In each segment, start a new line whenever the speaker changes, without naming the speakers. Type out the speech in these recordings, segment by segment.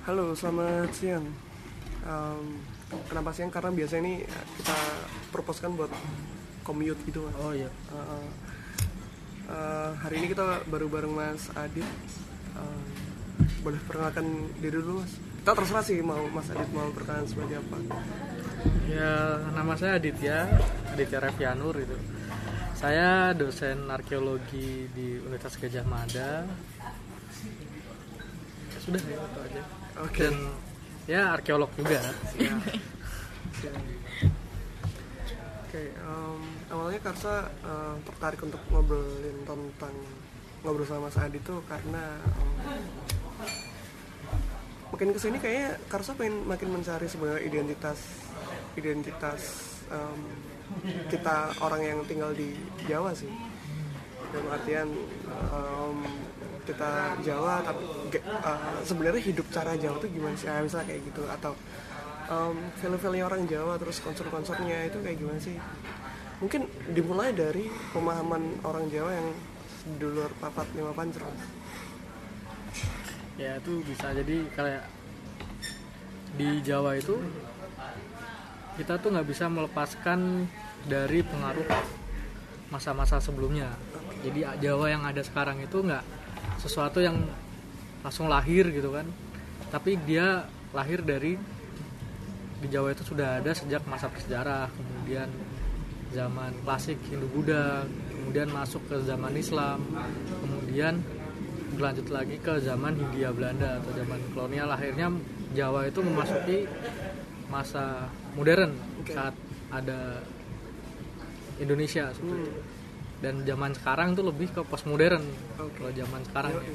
Halo, selamat siang. Um, kenapa siang? Karena biasanya ini kita proposkan buat commute gitu mas.
Oh iya.
Uh, uh, hari ini kita baru bareng Mas Adit. Uh, boleh perkenalkan diri dulu mas. Kita terserah sih mau Mas Adit mau perkenalan sebagai apa.
Ya nama saya Aditya, Aditya Revianur itu. Saya dosen arkeologi di Universitas Gajah Mada. Ya, sudah ya itu aja.
Oke.
Dan ya arkeolog juga.
Ya. Oke, um, awalnya Karsa uh, tertarik untuk ngobrolin tentang ngobrol sama Mas Adit tuh karena um, makin ke sini kayaknya Karsa pengen makin mencari sebenarnya identitas identitas um, kita orang yang tinggal di Jawa sih dalam artian um, kita Jawa tapi uh, sebenarnya hidup cara Jawa tuh gimana sih? Ah, misalnya kayak gitu atau um, value-value orang Jawa terus konsep-konsepnya itu kayak gimana sih? Mungkin dimulai dari pemahaman orang Jawa yang dulur papat lima pancer
Ya itu bisa. Jadi kayak di Jawa itu kita tuh nggak bisa melepaskan dari pengaruh masa-masa sebelumnya. Jadi Jawa yang ada sekarang itu nggak sesuatu yang langsung lahir gitu kan, tapi dia lahir dari di Jawa itu sudah ada sejak masa prasejarah, kemudian zaman klasik Hindu Buddha, kemudian masuk ke zaman Islam, kemudian berlanjut lagi ke zaman Hindia Belanda atau zaman kolonial. Akhirnya Jawa itu memasuki masa modern saat ada Indonesia seperti itu. Dan zaman sekarang tuh lebih ke postmodern
Oke.
kalau zaman sekarang ya.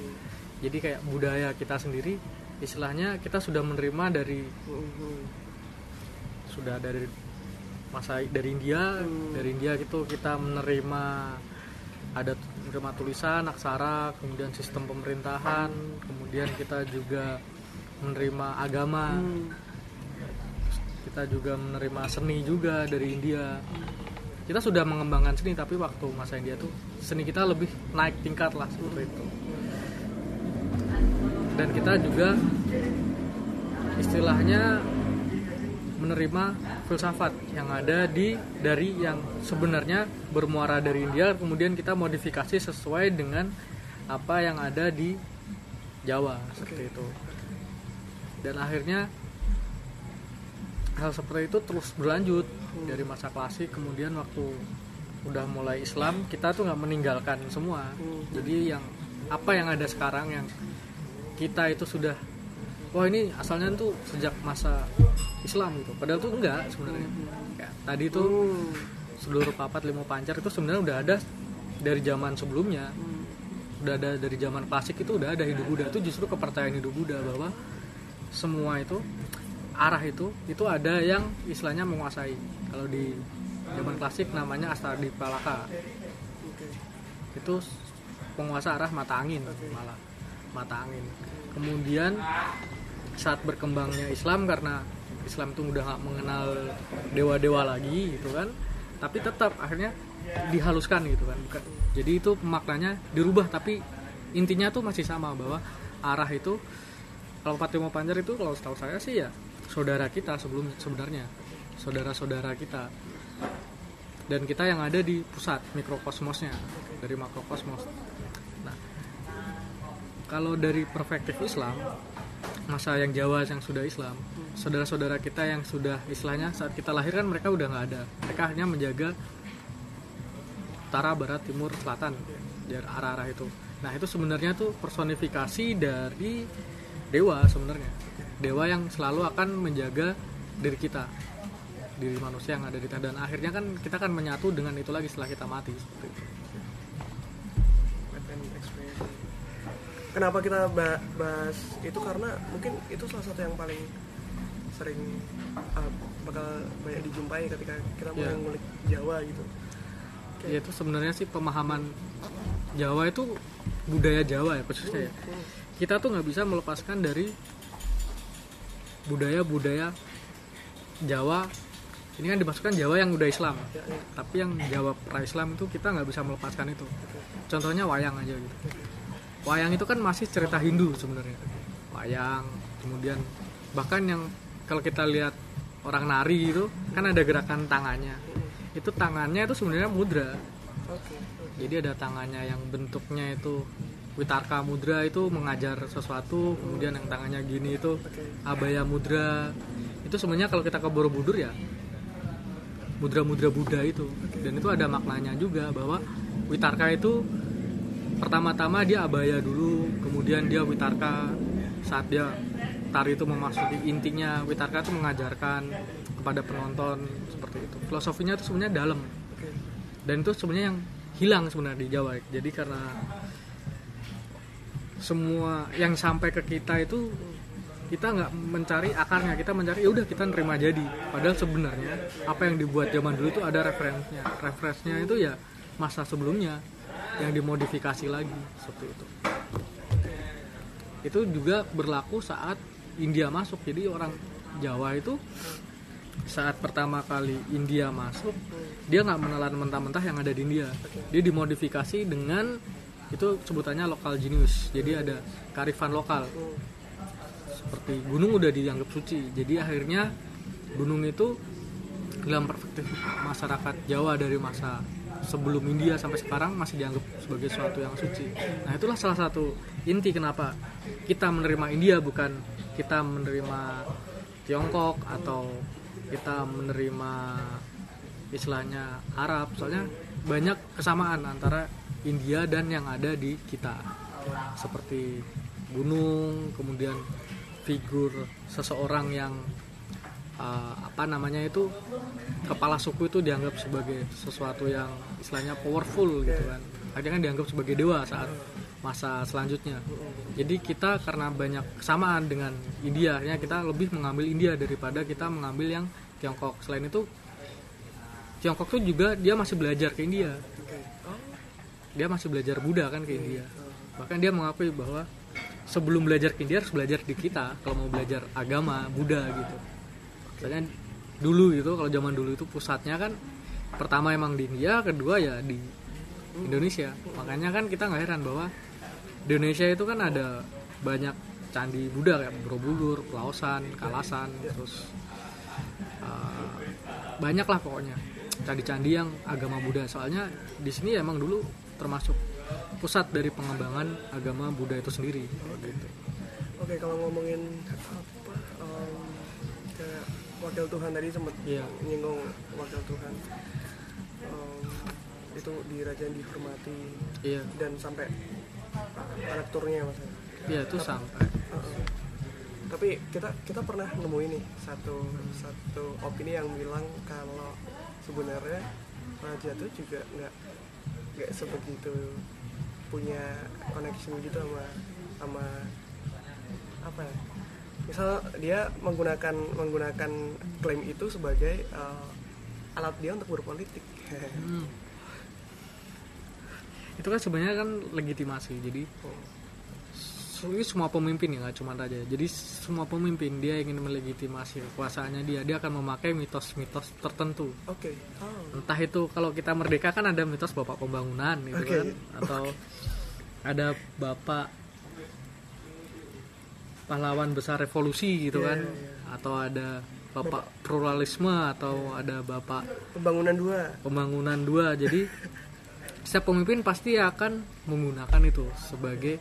Jadi kayak budaya kita sendiri istilahnya kita sudah menerima dari
Mhm.
sudah dari masa dari India
Hmm.
dari India gitu kita menerima ada menerima tulisan aksara kemudian sistem pemerintahan kemudian kita juga menerima agama
Hmm.
kita juga menerima seni juga dari India kita sudah mengembangkan seni tapi waktu masa India tuh seni kita lebih naik tingkat lah seperti itu. Dan kita juga istilahnya menerima filsafat yang ada di dari yang sebenarnya bermuara dari India kemudian kita modifikasi sesuai dengan apa yang ada di Jawa seperti itu. Dan akhirnya hal seperti itu terus berlanjut dari masa klasik kemudian waktu udah mulai Islam kita tuh nggak meninggalkan semua. Jadi yang apa yang ada sekarang yang kita itu sudah wah ini asalnya tuh sejak masa Islam gitu. Padahal tuh enggak sebenarnya. Kayak tadi tuh
Hmm.
seluruh papat lima pancar itu sebenarnya udah ada dari zaman sebelumnya.
Hmm.
udah ada dari zaman klasik itu udah ada Hindu Buddha. Itu justru kepercayaan Hindu Buddha bahwa semua itu arah itu itu ada yang istilahnya menguasai. Kalau di zaman klasik namanya Astadipalaka
Oke.
itu penguasa arah mata angin malah mata angin. Kemudian saat berkembangnya Islam karena Islam itu udah nggak mengenal dewa-dewa lagi gitu kan tapi tetap akhirnya dihaluskan gitu kan. Jadi itu maknanya dirubah tapi intinya tuh masih sama bahwa arah itu kalau Patimo Panjar itu kalau setahu saya sih ya saudara kita sebelum sebenarnya. Saudara-saudara kita. Dan kita yang ada di pusat mikrokosmosnya dari makrokosmos. Nah kalau dari perspektif Islam masa yang Jawa yang sudah Islam saudara-saudara kita yang sudah istilahnya saat kita lahir kan mereka udah nggak ada. Mereka hanya menjaga utara barat timur selatan dari arah-arah itu. Nah itu sebenarnya tuh personifikasi dari dewa sebenarnya dewa yang selalu akan menjaga diri kita diri manusia yang ada di tanah dan akhirnya kan kita kan menyatu dengan itu lagi setelah kita mati seperti itu.
Kenapa kita ba- bahas itu karena mungkin itu salah satu yang paling sering uh, bakal banyak dijumpai ketika kita mulai
Iya.
ngulik Jawa gitu. Oke.
Ya itu sebenarnya sih pemahaman Jawa itu budaya Jawa ya khususnya ya.
Hmm.
Kita tuh nggak bisa melepaskan dari budaya-budaya Jawa. Ini kan dimasukkan Jawa yang udah Islam.
Ya, ya.
Tapi yang Jawa pra-Islam itu kita nggak bisa melepaskan itu. Contohnya wayang aja gitu. Wayang itu kan masih cerita Hindu sebenarnya. Wayang, kemudian bahkan yang kalau kita lihat orang nari itu kan ada gerakan tangannya itu tangannya itu sebenarnya mudra jadi ada tangannya yang bentuknya itu witarka mudra itu mengajar sesuatu kemudian yang tangannya gini itu abaya mudra. Itu sebenarnya kalau kita ke Borobudur ya mudra-mudra Buddha itu. Dan itu ada maknanya juga bahwa witarka itu pertama-tama dia abaya dulu kemudian dia witarka saat dia tari itu memasuki intinya witarka itu mengajarkan kepada penonton seperti itu. Filosofinya itu sebenarnya dalam. Dan itu sebenarnya yang hilang sebenarnya di Jawa. Jadi karena semua yang sampai ke kita itu kita nggak mencari akarnya. Kita mencari ya udah kita nerima jadi. Padahal sebenarnya apa yang dibuat zaman dulu itu ada referensinya. Referensinya itu ya masa sebelumnya yang dimodifikasi lagi seperti itu. Itu juga berlaku saat India masuk. Jadi orang Jawa itu saat pertama kali India masuk dia nggak menelan mentah-mentah yang ada di India. Dia dimodifikasi dengan itu sebutannya lokal genius. Jadi ada kearifan lokal. Seperti gunung udah dianggap suci. Jadi akhirnya gunung itu dalam perspektif masyarakat Jawa dari masa sebelum India sampai sekarang masih dianggap sebagai sesuatu yang suci. Nah itulah salah satu inti kenapa kita menerima India bukan kita menerima Tiongkok atau kita menerima istilahnya Arab. Soalnya banyak kesamaan antara India dan yang ada di kita. Seperti gunung kemudian figur seseorang yang uh, apa namanya itu kepala suku itu dianggap sebagai sesuatu yang istilahnya powerful gitu kan. Akhirnya kan dianggap sebagai dewa saat masa selanjutnya. Jadi kita karena banyak kesamaan dengan India akhirnya kita lebih mengambil India daripada kita mengambil yang Tiongkok. Selain itu Tiongkok tuh juga dia masih belajar ke India dia masih belajar Buddha kan ke India. Bahkan dia mengakui bahwa sebelum belajar ke India harus belajar di kita kalau mau belajar agama Buddha gitu. Soalnya dulu gitu kalau zaman dulu itu pusatnya kan pertama emang di India kedua ya di Indonesia. Makanya kan kita nggak heran bahwa di Indonesia itu kan ada banyak candi Buddha kayak Borobudur, Pelausan, Kalasan, terus uh, banyak lah pokoknya candi-candi yang agama Buddha. Soalnya di sini emang dulu termasuk pusat dari pengembangan agama Buddha itu sendiri gitu.
Oke, kalau ngomongin apa em, kayak wakil Tuhan tadi sempat
Iya.
nyinggung wakil Tuhan Em, itu di raja dihormati
Iya,
dan sampai anak turunnya mas
iya itu sampai
Heeh. tapi kita kita pernah nemuin nih satu satu opini yang bilang kalau sebenarnya raja tuh juga nggak nggak sebegitu punya connection gitu sama sama apa ya? Misal dia menggunakan menggunakan klaim itu sebagai eh, alat dia untuk berpolitik.
Hmm. itu kan sebenarnya kan legitimasi jadi ini semua pemimpin ya nggak cuma raja. Jadi semua pemimpin dia ingin melegitimasi kekuasaannya. Dia dia akan memakai mitos-mitos tertentu.
Oke. Oh.
Entah itu kalau kita merdeka kan ada mitos bapak pembangunan gitu
Oke.
kan? Atau ada bapak pahlawan besar revolusi gitu
Iya,
kan?
iya.
atau ada bapak pluralisme atau ada bapak
pembangunan dua.
pembangunan dua. Jadi setiap pemimpin pasti akan menggunakan itu sebagai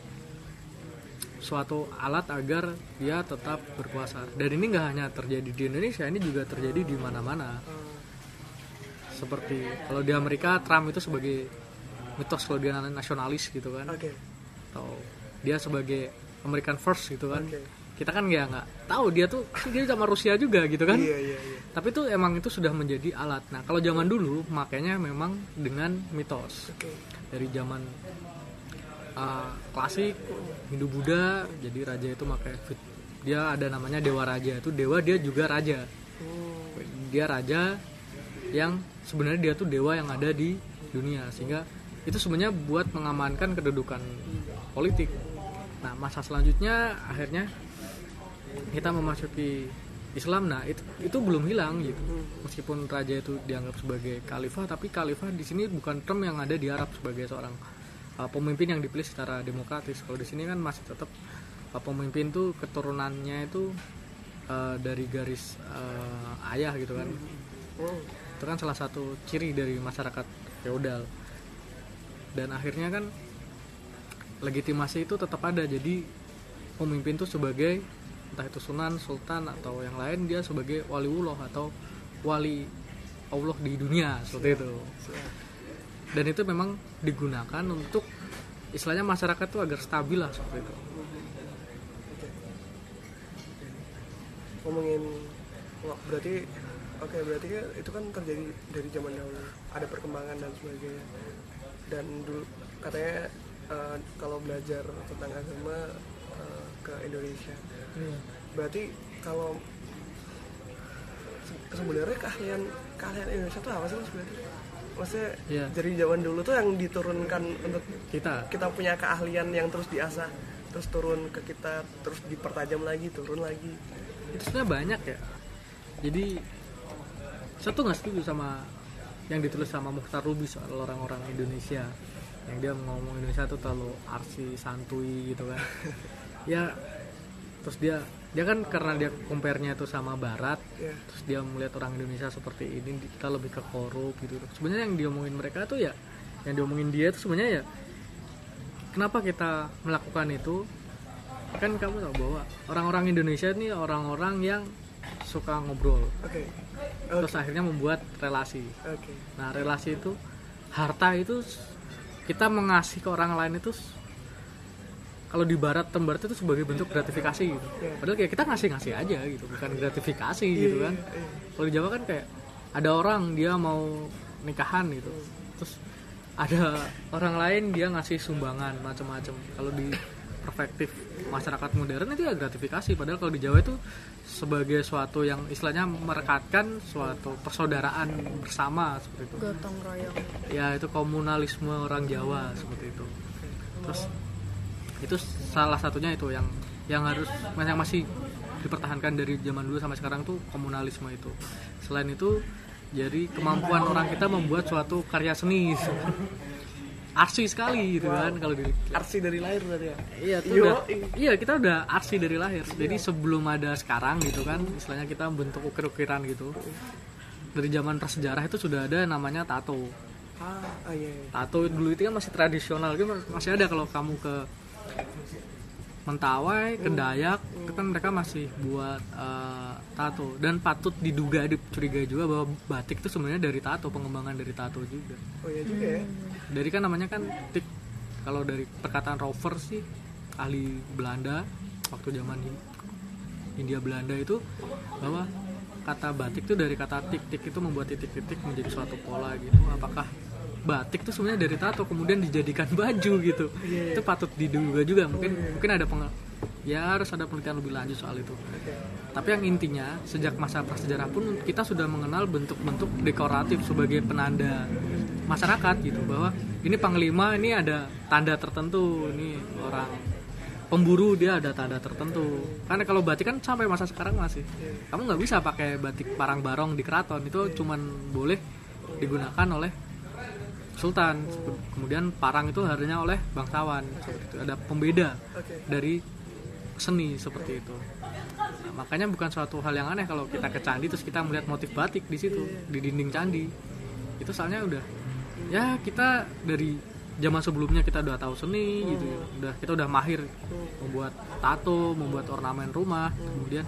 suatu alat agar dia tetap berkuasa. Dan ini nggak hanya terjadi di Indonesia ini juga terjadi di mana-mana. Seperti kalau di Amerika Trump itu sebagai mitos kalau dia nasionalis gitu kan.
Oke.
Atau dia sebagai American first gitu kan.
Oke.
kita kan ya nggak tahu dia tuh dia sama Rusia juga gitu kan.
Iya iya iya.
Tapi itu emang itu sudah menjadi alat. Nah kalau zaman dulu makanya memang dengan mitos.
Oke.
Dari zaman uh, klasik Hindu Buddha jadi raja itu pakai dia ada namanya dewa raja. Itu dewa dia juga raja.
Hmm,
dia raja yang sebenarnya dia tuh dewa yang ada di dunia. Sehingga itu sebenarnya buat mengamankan kedudukan politik. Nah masa selanjutnya akhirnya kita memasuki Islam. Nah itu itu belum hilang gitu. Meskipun raja itu dianggap sebagai khalifah tapi khalifah di sini bukan term yang ada di Arab sebagai seorang uh, pemimpin yang dipilih secara demokratis. Kalau di sini kan masih tetap Pak pemimpin tuh keturunannya itu eh, dari garis eh, ayah gitu kan. Itu kan salah satu ciri dari masyarakat feodal. Dan akhirnya kan legitimasi itu tetap ada. Jadi pemimpin tuh sebagai entah itu sunan sultan atau yang lain dia sebagai waliullah atau wali Allah di dunia seperti itu.
siap.
Dan itu memang digunakan untuk istilahnya masyarakat tuh agar stabil lah seperti itu.
Ngomongin berarti oke berarti kan itu kan terjadi dari zaman dahulu. Ada perkembangan dan sebagainya. Dan dulu katanya eh, kalau belajar tentang agama eh, ke Indonesia. Berarti kalau se- sebenarnya keahlian keahlian Indonesia itu apa sih berarti maksudnya
Iya.
dari zaman dulu tuh yang diturunkan untuk
kita.
kita punya keahlian yang terus diasah terus turun ke kita terus dipertajam lagi turun lagi.
Itu sebenarnya banyak ya. Jadi saya tuh nggak setuju sama yang ditulis sama Mukhtar Rubi soal orang-orang Indonesia. Yang dia ngomong Indonesia tuh terlalu arsi santuy gitu kan. Ya terus dia dia kan karena dia compare-nya itu sama Barat
ya
terus dia melihat orang Indonesia seperti ini kita lebih ke korup gitu. Sebenarnya yang diomongin mereka tuh ya yang diomongin dia tuh sebenarnya ya kenapa kita melakukan itu? Kan kamu tahu bahwa orang-orang Indonesia ini orang-orang yang suka ngobrol.
Oke.
Terus akhirnya membuat relasi.
Oke.
Nah relasi itu harta itu kita mengasih ke orang lain itu kalau di barat tembarat itu sebagai bentuk gratifikasi gitu.
Iya.
padahal kayak kita ngasih ngasih aja gitu bukan gratifikasi gitu kan.
iya, iya.
kalau di Jawa kan kayak ada orang dia mau nikahan gitu. Terus ada orang lain dia ngasih sumbangan macam-macam. Kalau di perspektif masyarakat modern itu ya gratifikasi. Padahal kalau di Jawa itu sebagai suatu yang istilahnya merekatkan suatu persaudaraan bersama seperti itu.
Gotong royong.
Ya itu komunalisme orang Jawa seperti itu. Terus itu salah satunya itu yang yang harus yang masih dipertahankan dari zaman dulu sampai sekarang tuh komunalisme itu selain itu jadi kemampuan orang kita membuat suatu karya seni arsi sekali gitu kan kalau di
arsi dari lahir berarti ya
Iya, tuh udah, iya kita udah arsi dari lahir. Jadi sebelum ada sekarang gitu kan, istilahnya kita bentuk ukir-ukiran gitu. Dari zaman prasejarah itu sudah ada namanya tato.
ah, ah iya, iya.
Tato dulu itu kan masih tradisional, gitu masih ada kalau kamu ke Mentawai, ke Dayak, itu kan mereka masih buat eh, tato. Dan patut diduga dicurigai juga bahwa batik itu sebenarnya dari tato, pengembangan dari tato juga.
Oh iya juga ya?
Dari kan namanya kan tik. Kalau dari perkataan Rover sih ahli Belanda waktu zaman Hindia Belanda itu bahwa kata batik itu dari kata tik-tik itu membuat titik-titik menjadi suatu pola gitu. Apakah batik itu sebenarnya dari tato kemudian dijadikan baju gitu. Itu patut diduga juga mungkin mungkin ada peng ya harus ada penelitian lebih lanjut soal itu. Tapi yang intinya sejak masa prasejarah pun kita sudah mengenal bentuk-bentuk dekoratif sebagai penanda masyarakat gitu bahwa ini panglima ini ada tanda tertentu ini orang pemburu dia ada tanda tertentu. Karena kalau batik kan sampai masa sekarang masih. Kamu nggak bisa pakai batik parang barong di keraton itu cuman boleh digunakan oleh sultan. Kemudian parang itu harinya oleh bangsawan seperti itu ada pembeda
oke.
dari seni seperti itu. Nah, makanya bukan suatu hal yang aneh kalau kita ke candi terus kita melihat motif batik di situ di dinding candi. Itu soalnya udah ya kita dari zaman sebelumnya kita udah tahu seni gitu ya. udah kita udah mahir membuat tato membuat ornamen rumah kemudian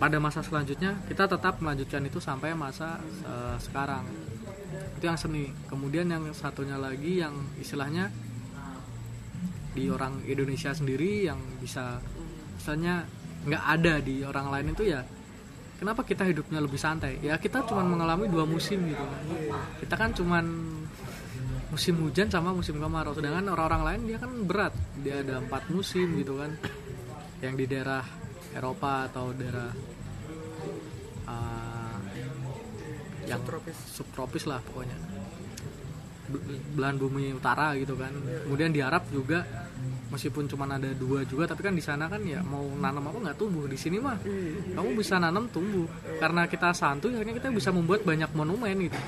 pada masa selanjutnya kita tetap melanjutkan itu sampai masa eh, sekarang itu yang seni. Kemudian yang satunya lagi yang istilahnya di orang Indonesia sendiri yang bisa misalnya nggak ada di orang lain itu ya kenapa kita hidupnya lebih santai? Ya kita cuma mengalami dua musim gitu. Kita kan cuman musim hujan sama musim kemarau. Sedangkan orang-orang lain dia kan berat. Dia ada empat musim gitu kan. Yang di daerah Eropa atau daerah ah, yang
Subtropis.
subtropis lah pokoknya. Be- belahan bumi utara gitu kan. Kemudian di Arab juga meskipun cuma ada dua juga tapi kan di sana kan ya mau nanam apa nggak tumbuh. Di sini mah kamu bisa nanam tumbuh. Karena kita santuy akhirnya kita bisa membuat banyak monumen gitu.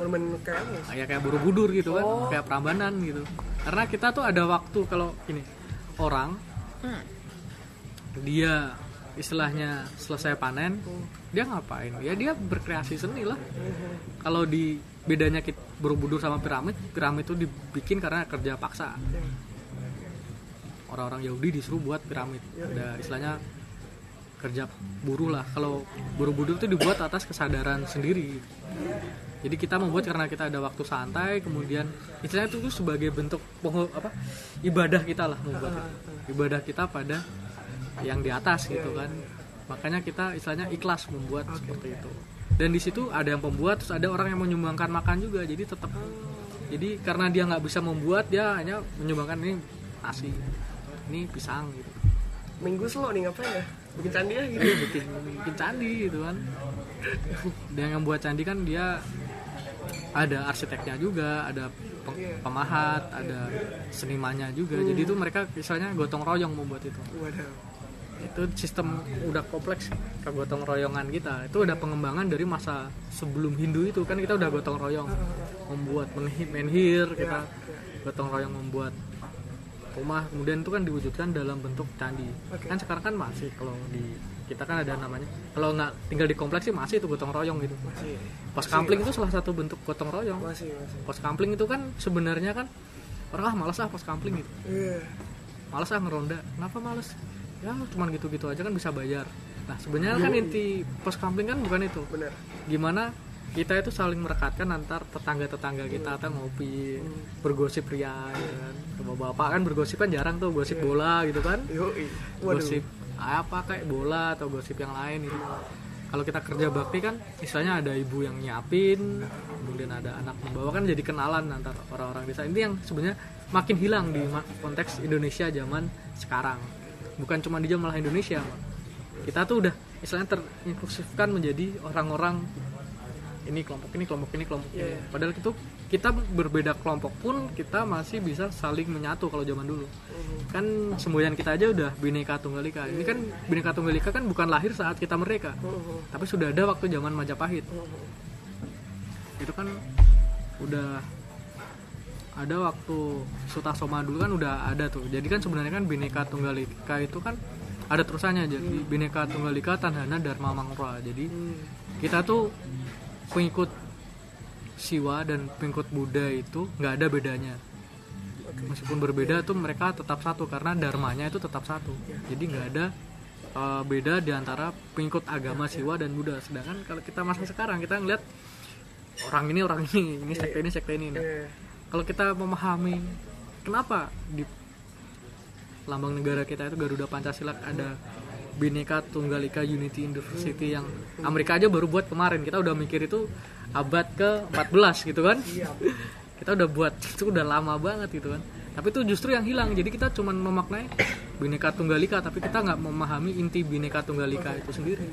Monumen kayak apa?
Kayak kayak borobudur gitu kan kayak Prambanan gitu. Karena kita tuh ada waktu kalau ini orang dia istilahnya selesai panen dia ngapain? Ya dia berkreasi seni lah. Kalau di bedanya kita Borobudur sama piramid piramid itu dibikin karena kerja paksa. Orang-orang Yahudi disuruh buat piramid. Ada istilahnya kerja buruh lah. Kalau Borobudur itu dibuat atas kesadaran sendiri. Jadi kita membuat karena kita ada waktu santai kemudian istilahnya itu sebagai bentuk apa ibadah kita lah membuat. Ibadah kita pada yang di atas gitu kan. makanya kita istilahnya ikhlas membuat seperti itu. Dan di situ ada yang pembuat terus ada orang yang menyumbangkan makan juga jadi tetap jadi karena dia nggak bisa membuat dia hanya menyumbangkan ini nasi ini pisang gitu.
Minggu slow nih ngapain ya? Bikin candi ya gitu.
Bikin bikin candi gitu kan. Dan yang buat candi kan dia ada arsiteknya juga ada pe-
Iya.
pemahat ada senimannya juga. Jadi itu mereka misalnya gotong royong membuat itu.
Waduh
itu sistem udah kompleks kegotong royongan kita. Itu udah pengembangan dari masa sebelum Hindu itu. Kan kita udah gotong royong membuat menhi- menhir kita gotong royong membuat rumah. Kemudian itu kan diwujudkan dalam bentuk candi. Kan sekarang kan masih kalau di kita kan ada namanya. Kalau nggak tinggal di kompleks sih masih itu gotong royong gitu.
Masih.
Pos kampling itu salah satu bentuk gotong royong.
Masih masih.
Pos kampling itu kan sebenarnya kan orang ah malas ah pos kampling gitu.
Iya.
Malas ah ngeronda. Kenapa males ya cuman gitu-gitu aja kan bisa bayar. Nah sebenarnya kan inti pos kampling kan bukan itu.
Benar.
Gimana kita itu saling merekatkan antar tetangga-tetangga kita atau ngopi bergosip ria ya kan. Sama bapak kan bergosip kan jarang tuh gosip bola gitu kan.
Yoi. Waduh.
Gosip apa kayak bola atau gosip yang lain gitu. Kalau kita kerja bakti kan istilahnya ada ibu yang nyiapin kemudian ada anak membawa kan jadi kenalan antar orang-orang desa. Ini yang sebenarnya makin hilang di konteks Indonesia zaman sekarang bukan cuma di malah Indonesia kita tuh udah istilahnya terinklusifkan menjadi orang-orang ini kelompok ini kelompok ini kelompok ini.
Iya, iya.
padahal itu kita berbeda kelompok pun kita masih bisa saling menyatu kalau zaman dulu. Kan semboyan kita aja udah bineka tunggal ika. Ini kan bineka tunggal ika kan bukan lahir saat kita merdeka. Tapi sudah ada waktu zaman Majapahit. Itu kan udah ada waktu Sutasoma dulu kan udah ada tuh. Jadi kan sebenarnya kan bineka tunggal ika itu kan ada terusannya. Jadi bineka tunggal ika tanhana dharma mangra jadi kita tuh pengikut Siwa dan pengikut Buddha itu nggak ada bedanya. Meskipun berbeda tuh mereka tetap satu karena dharmanya itu tetap satu. Jadi nggak ada uh, beda di antara pengikut agama Siwa dan Buddha. Sedangkan kalau kita masa sekarang kita ngeliat orang ini orang ini ini sekte ini sekte ini. Nah. Kalau kita memahami kenapa di lambang negara kita itu Garuda Pancasila ada Bhinneka Tunggal Ika Unity University yang Amerika aja baru buat kemarin. Kita udah mikir itu abad ke 14 gitu kan?
Iya.
kita udah buat itu udah lama banget gitu kan. Tapi itu justru yang hilang. Jadi kita cuman memaknai Bhinneka Tunggal Ika tapi kita nggak memahami inti Bhinneka Tunggal Ika itu sendiri.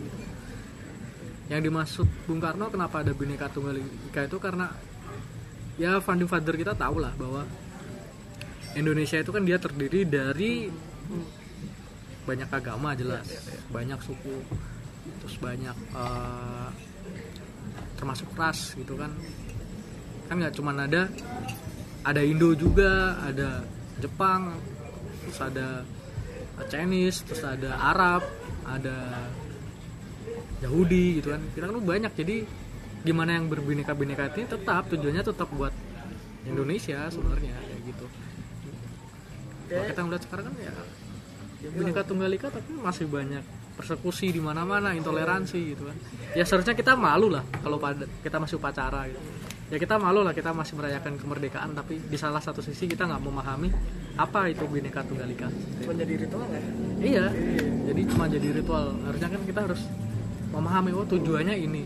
Yang dimaksud Bung Karno kenapa ada Bhinneka Tunggal Ika itu? Karena ya founding father kita tahu lah bahwa Indonesia itu kan dia terdiri dari banyak agama jelas. Banyak suku terus banyak eh, termasuk ras gitu kan. Kan nggak cuman ada ada Indo juga ada Jepang terus ada Chinese terus ada Arab ada Yahudi gitu kan. Kita kan banyak jadi gimana yang berbineka-bineka ini tetap tujuannya tetap buat Indonesia sebenarnya kayak gitu. Kalau kita ngeliat sekarang kan ya bineka tunggal ika tapi masih banyak persekusi di mana-mana intoleransi gitu kan. Ya seharusnya kita malu lah kalau pada kita masih upacara gitu. Ya kita malu lah kita masih merayakan kemerdekaan tapi di salah satu sisi kita nggak memahami apa itu bineka tunggal ika.
Cuma jadi ritual ya
iya jadi cuma jadi ritual. Harusnya kan kita harus memahami oh tujuannya ini.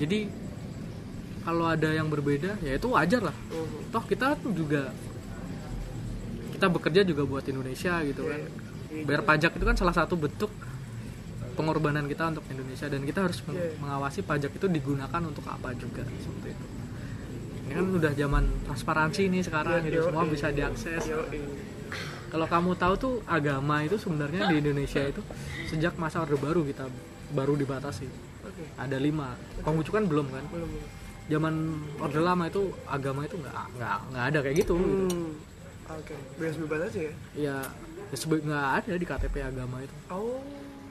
Jadi kalau ada yang berbeda ya itu wajar lah.
Mhm.
toh kita tuh juga kita bekerja juga buat Indonesia gitu kan. Bayar pajak itu kan salah satu bentuk pengorbanan kita untuk Indonesia. Dan kita harus
Iya.
mengawasi pajak itu digunakan untuk apa juga seperti itu. Ini kan udah zaman transparansi nih sekarang gitu
Yo,
semua
iya.
bisa diakses. Kalau kamu tahu tuh agama itu sebenarnya di Indonesia itu sejak masa Orde Baru kita baru dibatasi.
Oke.
Ada lima. Konghucu kan belum kan?
Belum
zaman Orde Lama itu agama itu nggak nggak nggak ada kayak gitu, gitu.
hmm. oke. Bebas bebas aja ya?
Ya ya nggak ada di KTP agama itu.
Oh.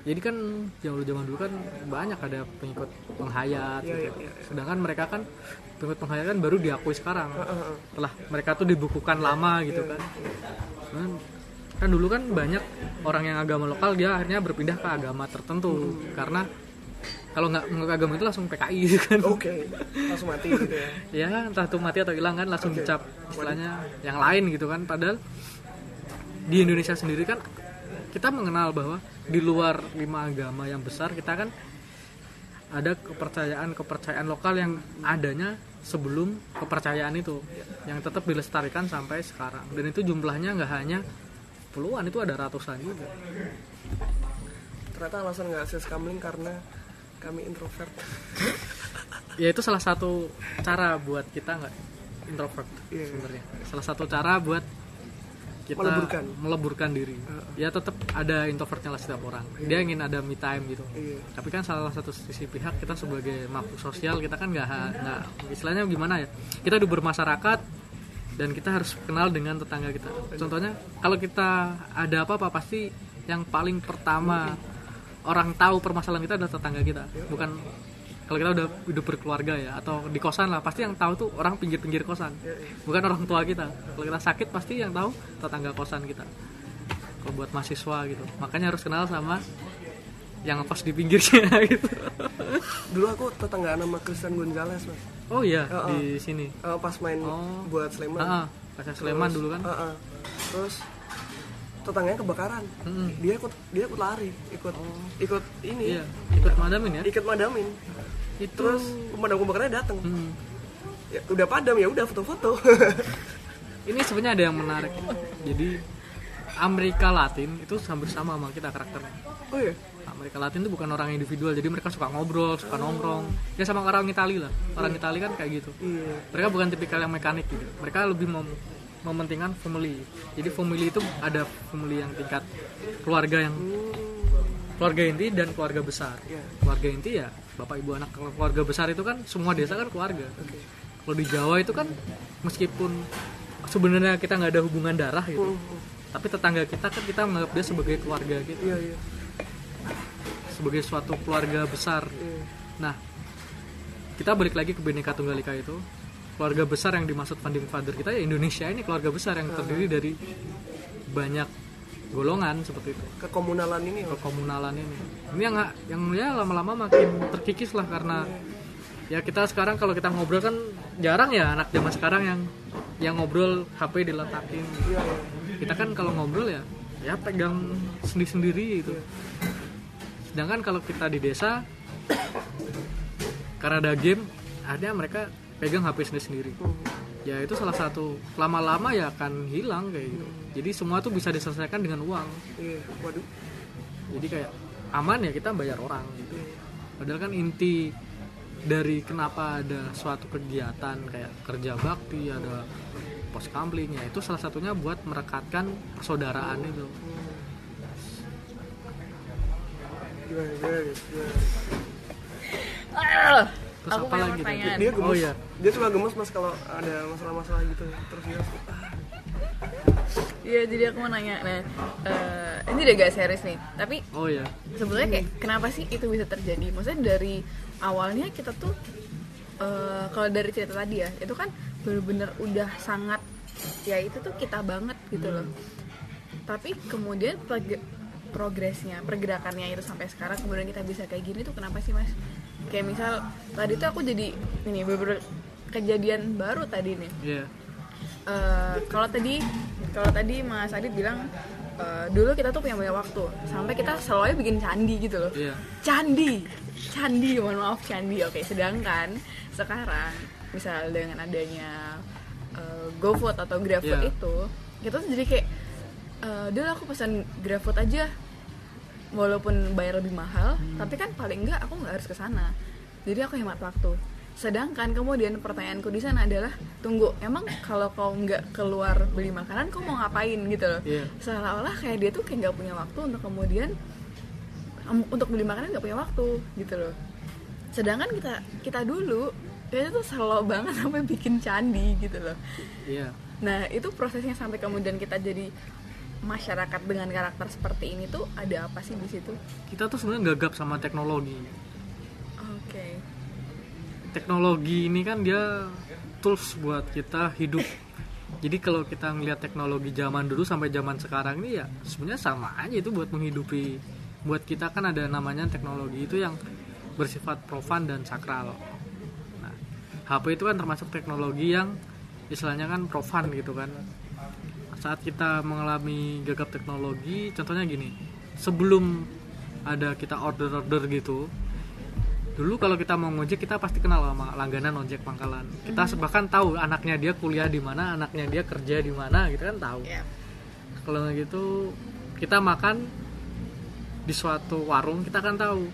Jadi kan zaman zaman dulu kan banyak ada pengikut penghayat
Iya,
gitu.
iya, iya.
sedangkan mereka kan pengikut penghayat kan baru diakui sekarang. Setelah mereka tuh dibukukan lama gitu kan. Kan kan dulu kan banyak orang yang agama lokal dia akhirnya berpindah ke agama tertentu. Karena kalau nggak menurut agama itu langsung PKI gitu kan.
Oke langsung mati gitu ya?
Ya entah itu mati atau hilang kan langsung
Oke.
dicap istilahnya yang lain gitu kan. Padahal di Indonesia sendiri kan kita mengenal bahwa di luar lima agama yang besar kita kan ada kepercayaan kepercayaan lokal yang adanya sebelum kepercayaan itu yang tetap dilestarikan sampai sekarang. Dan itu jumlahnya nggak hanya puluhan itu ada ratusan juga.
Ternyata alasan nggak akses kamling karena kami introvert.
Ya itu salah satu cara buat kita nggak introvert
Iya.
sebenarnya. Salah satu cara buat kita
Meleburkan.
meleburkan diri. Ya tetap ada introvertnya lah setiap orang. Dia ingin ada me time gitu.
Iya.
Tapi kan salah satu sisi pihak kita sebagai makhluk sosial kita kan nggak nggak istilahnya gimana ya? Kita udah bermasyarakat dan kita harus kenal dengan tetangga kita. Contohnya kalau kita ada apa-apa pasti yang paling pertama orang tahu permasalahan kita adalah tetangga kita. Bukan kalau kita udah udah berkeluarga ya atau di kosan lah pasti yang tahu tuh orang pinggir-pinggir kosan. Bukan orang tua kita. Kalau kita sakit pasti yang tahu tetangga kosan kita. Kalau buat mahasiswa gitu. Makanya harus kenal sama yang kos di pinggirnya gitu.
Dulu aku tetanggaan sama Christian Gonzalez mas.
Oh iya
Oh, oh.
di sini.
Eh, pas main
Oh.
buat Sleman.
Ah Kaca Sleman
Terus,
dulu kan.
Heeh. terus tetangganya kebakaran.
Mm-mm.
dia ikut dia ikut lari ikut ikut ini.
Iya ikut madamin ya?
Ikut madamin.
Itu
terus pemadam kebakarannya datang
Hmm.
ya, udah padam ya udah foto-foto.
Ini sebenarnya ada yang menarik. Jadi Amerika Latin itu hampir sama sama kita karakternya.
Oh iya?
Amerika Latin itu bukan orang individual jadi mereka suka ngobrol suka nongkrong. Ya sama orang Itali lah. Orang Itali kan kayak gitu.
Iya.
Mereka bukan tipikal yang mekanik gitu. Mereka lebih mem- mementingkan family. Jadi family itu ada family yang tingkat keluarga yang keluarga inti dan keluarga besar.
Iya.
keluarga inti ya bapak ibu anak. Keluarga besar itu kan semua desa kan keluarga. Kalau di Jawa itu kan meskipun sebenarnya kita nggak ada hubungan darah gitu
Hmm,
tapi tetangga kita kan kita menganggap dia sebagai keluarga gitu.
Iya iya.
Sebagai suatu keluarga besar.
Iya.
Nah, kita balik lagi ke Bhinneka Tunggal Ika itu. Keluarga besar yang dimaksud founding father kita ya Indonesia ini keluarga besar yang terdiri dari banyak golongan seperti itu.
kekomunalan ini
Kekomunalan ini. Ini yang yang ya lama-lama makin terkikis lah karena ya kita sekarang kalau kita ngobrol kan jarang ya anak zaman sekarang yang yang ngobrol HP diletakin.
iya iya
Kita kan kalau ngobrol ya ya pegang sendiri-sendiri gitu. Sedangkan kalau kita di desa karena ada game, akhirnya mereka pegang HP sendiri-sendiri.
Hmm.
Ya itu salah satu lama-lama ya akan hilang kayak gitu. Jadi semua tuh bisa diselesaikan dengan uang.
iya waduh
Jadi kayak aman ya kita bayar orang gitu. Padahal kan inti dari kenapa ada suatu kegiatan kayak kerja bakti ada pos kamling ya itu salah satunya buat merekatkan persaudaraan itu.
gimana gimana guys gimana?
Terus
aku
apa lagi
pertanyaan.
dia gemes
Oh iya.
dia suka gemes mas kalau ada masalah-masalah gitu terus dia
Iya, jadi aku mau nanya. Nah, eh, ini udah gak serius nih. Tapi
Oh ya.
sebenarnya kayak kenapa sih itu bisa terjadi? Maksudnya dari awalnya kita tuh eh, kalau dari cerita tadi ya, itu kan bener-bener udah sangat ya itu tuh kita banget gitu loh. Tapi kemudian prog- progresnya, pergerakannya itu sampai sekarang kemudian kita bisa kayak gini tuh kenapa sih mas? Kayak misal tadi tuh aku jadi ini beberapa kejadian baru tadi nih.
Iya.
Eh, kalau tadi kalau tadi Mas Adit bilang eh, dulu kita tuh punya banyak waktu sampai kita selalu aja bikin candi gitu loh
Iya.
candi candi mohon maaf candi oke sedangkan sekarang misal dengan adanya eh, GoFood atau GrabFood
Iya.
itu kita tuh jadi kayak eh, dulu aku pesan GrabFood aja walaupun bayar lebih mahal
Hmm.
tapi kan paling enggak aku nggak harus ke sana jadi aku hemat waktu sedangkan kemudian pertanyaanku di sana adalah tunggu emang kalau kau nggak keluar beli makanan kau mau ngapain gitu loh
Iya.
seolah-olah kayak dia tuh kayak nggak punya waktu untuk kemudian em, untuk beli makanan nggak punya waktu gitu loh sedangkan kita kita dulu kayaknya tuh slow banget sampai bikin candi gitu loh
Iya.
Nah itu prosesnya sampai kemudian kita jadi masyarakat dengan karakter seperti ini tuh ada apa sih di situ?
kita tuh sebenarnya gagap sama teknologi
Oke.
teknologi ini kan dia tools buat kita hidup jadi kalau kita ngelihat teknologi zaman dulu sampai zaman sekarang ini ya sebenarnya sama aja itu buat menghidupi buat kita kan ada namanya teknologi itu yang bersifat profan dan sakral nah HP itu kan termasuk teknologi yang istilahnya kan profan gitu kan saat kita mengalami gagap teknologi contohnya gini sebelum ada kita order-order gitu dulu kalau kita mau ngojek kita pasti kenal sama langganan ojek pangkalan. Kita bahkan tahu anaknya dia kuliah di mana anaknya dia kerja di mana gitu kan tahu.
Ya.
kalau nggak gitu kita makan di suatu warung kita kan tahu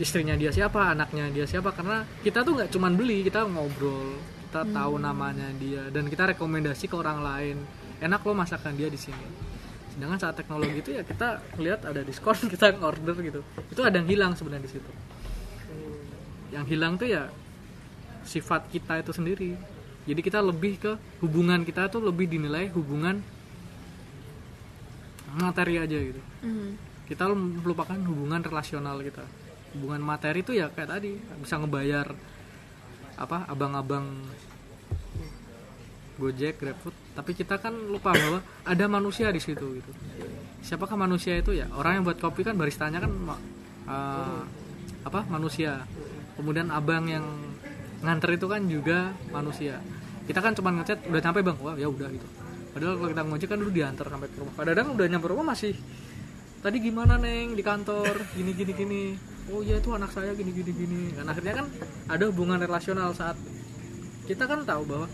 istrinya dia siapa anaknya dia siapa karena kita tuh nggak cuman beli kita ngobrol kita tahu namanya dia dan kita rekomendasi ke orang lain enak loh masakan dia di sini. Sedangkan saat teknologi itu ya kita lihat ada diskon kita order gitu. Itu ada yang hilang sebenarnya di situ. Yang hilang tuh ya sifat kita itu sendiri. Jadi kita lebih ke hubungan kita tuh lebih dinilai hubungan materi aja gitu.
Hmm.
kita melupakan hubungan relasional kita. Hubungan materi itu ya kayak tadi bisa ngebayar apa abang-abang Gojek, GrabFood, tapi kita kan lupa bahwa ada manusia di situ gitu. Siapakah manusia itu ya? Orang yang buat kopi kan baristanya kan uh, apa? manusia. Kemudian abang yang nganter itu kan juga manusia. Kita kan cuma ngechat udah sampai bang, wah ya udah gitu. Padahal kalau kita ngojek kan dulu diantar sampai ke rumah. Kadang-kadang udah nyampe rumah masih tadi gimana neng di kantor gini gini gini oh iya itu anak saya gini gini gini kan akhirnya kan ada hubungan relasional saat kita kan tahu bahwa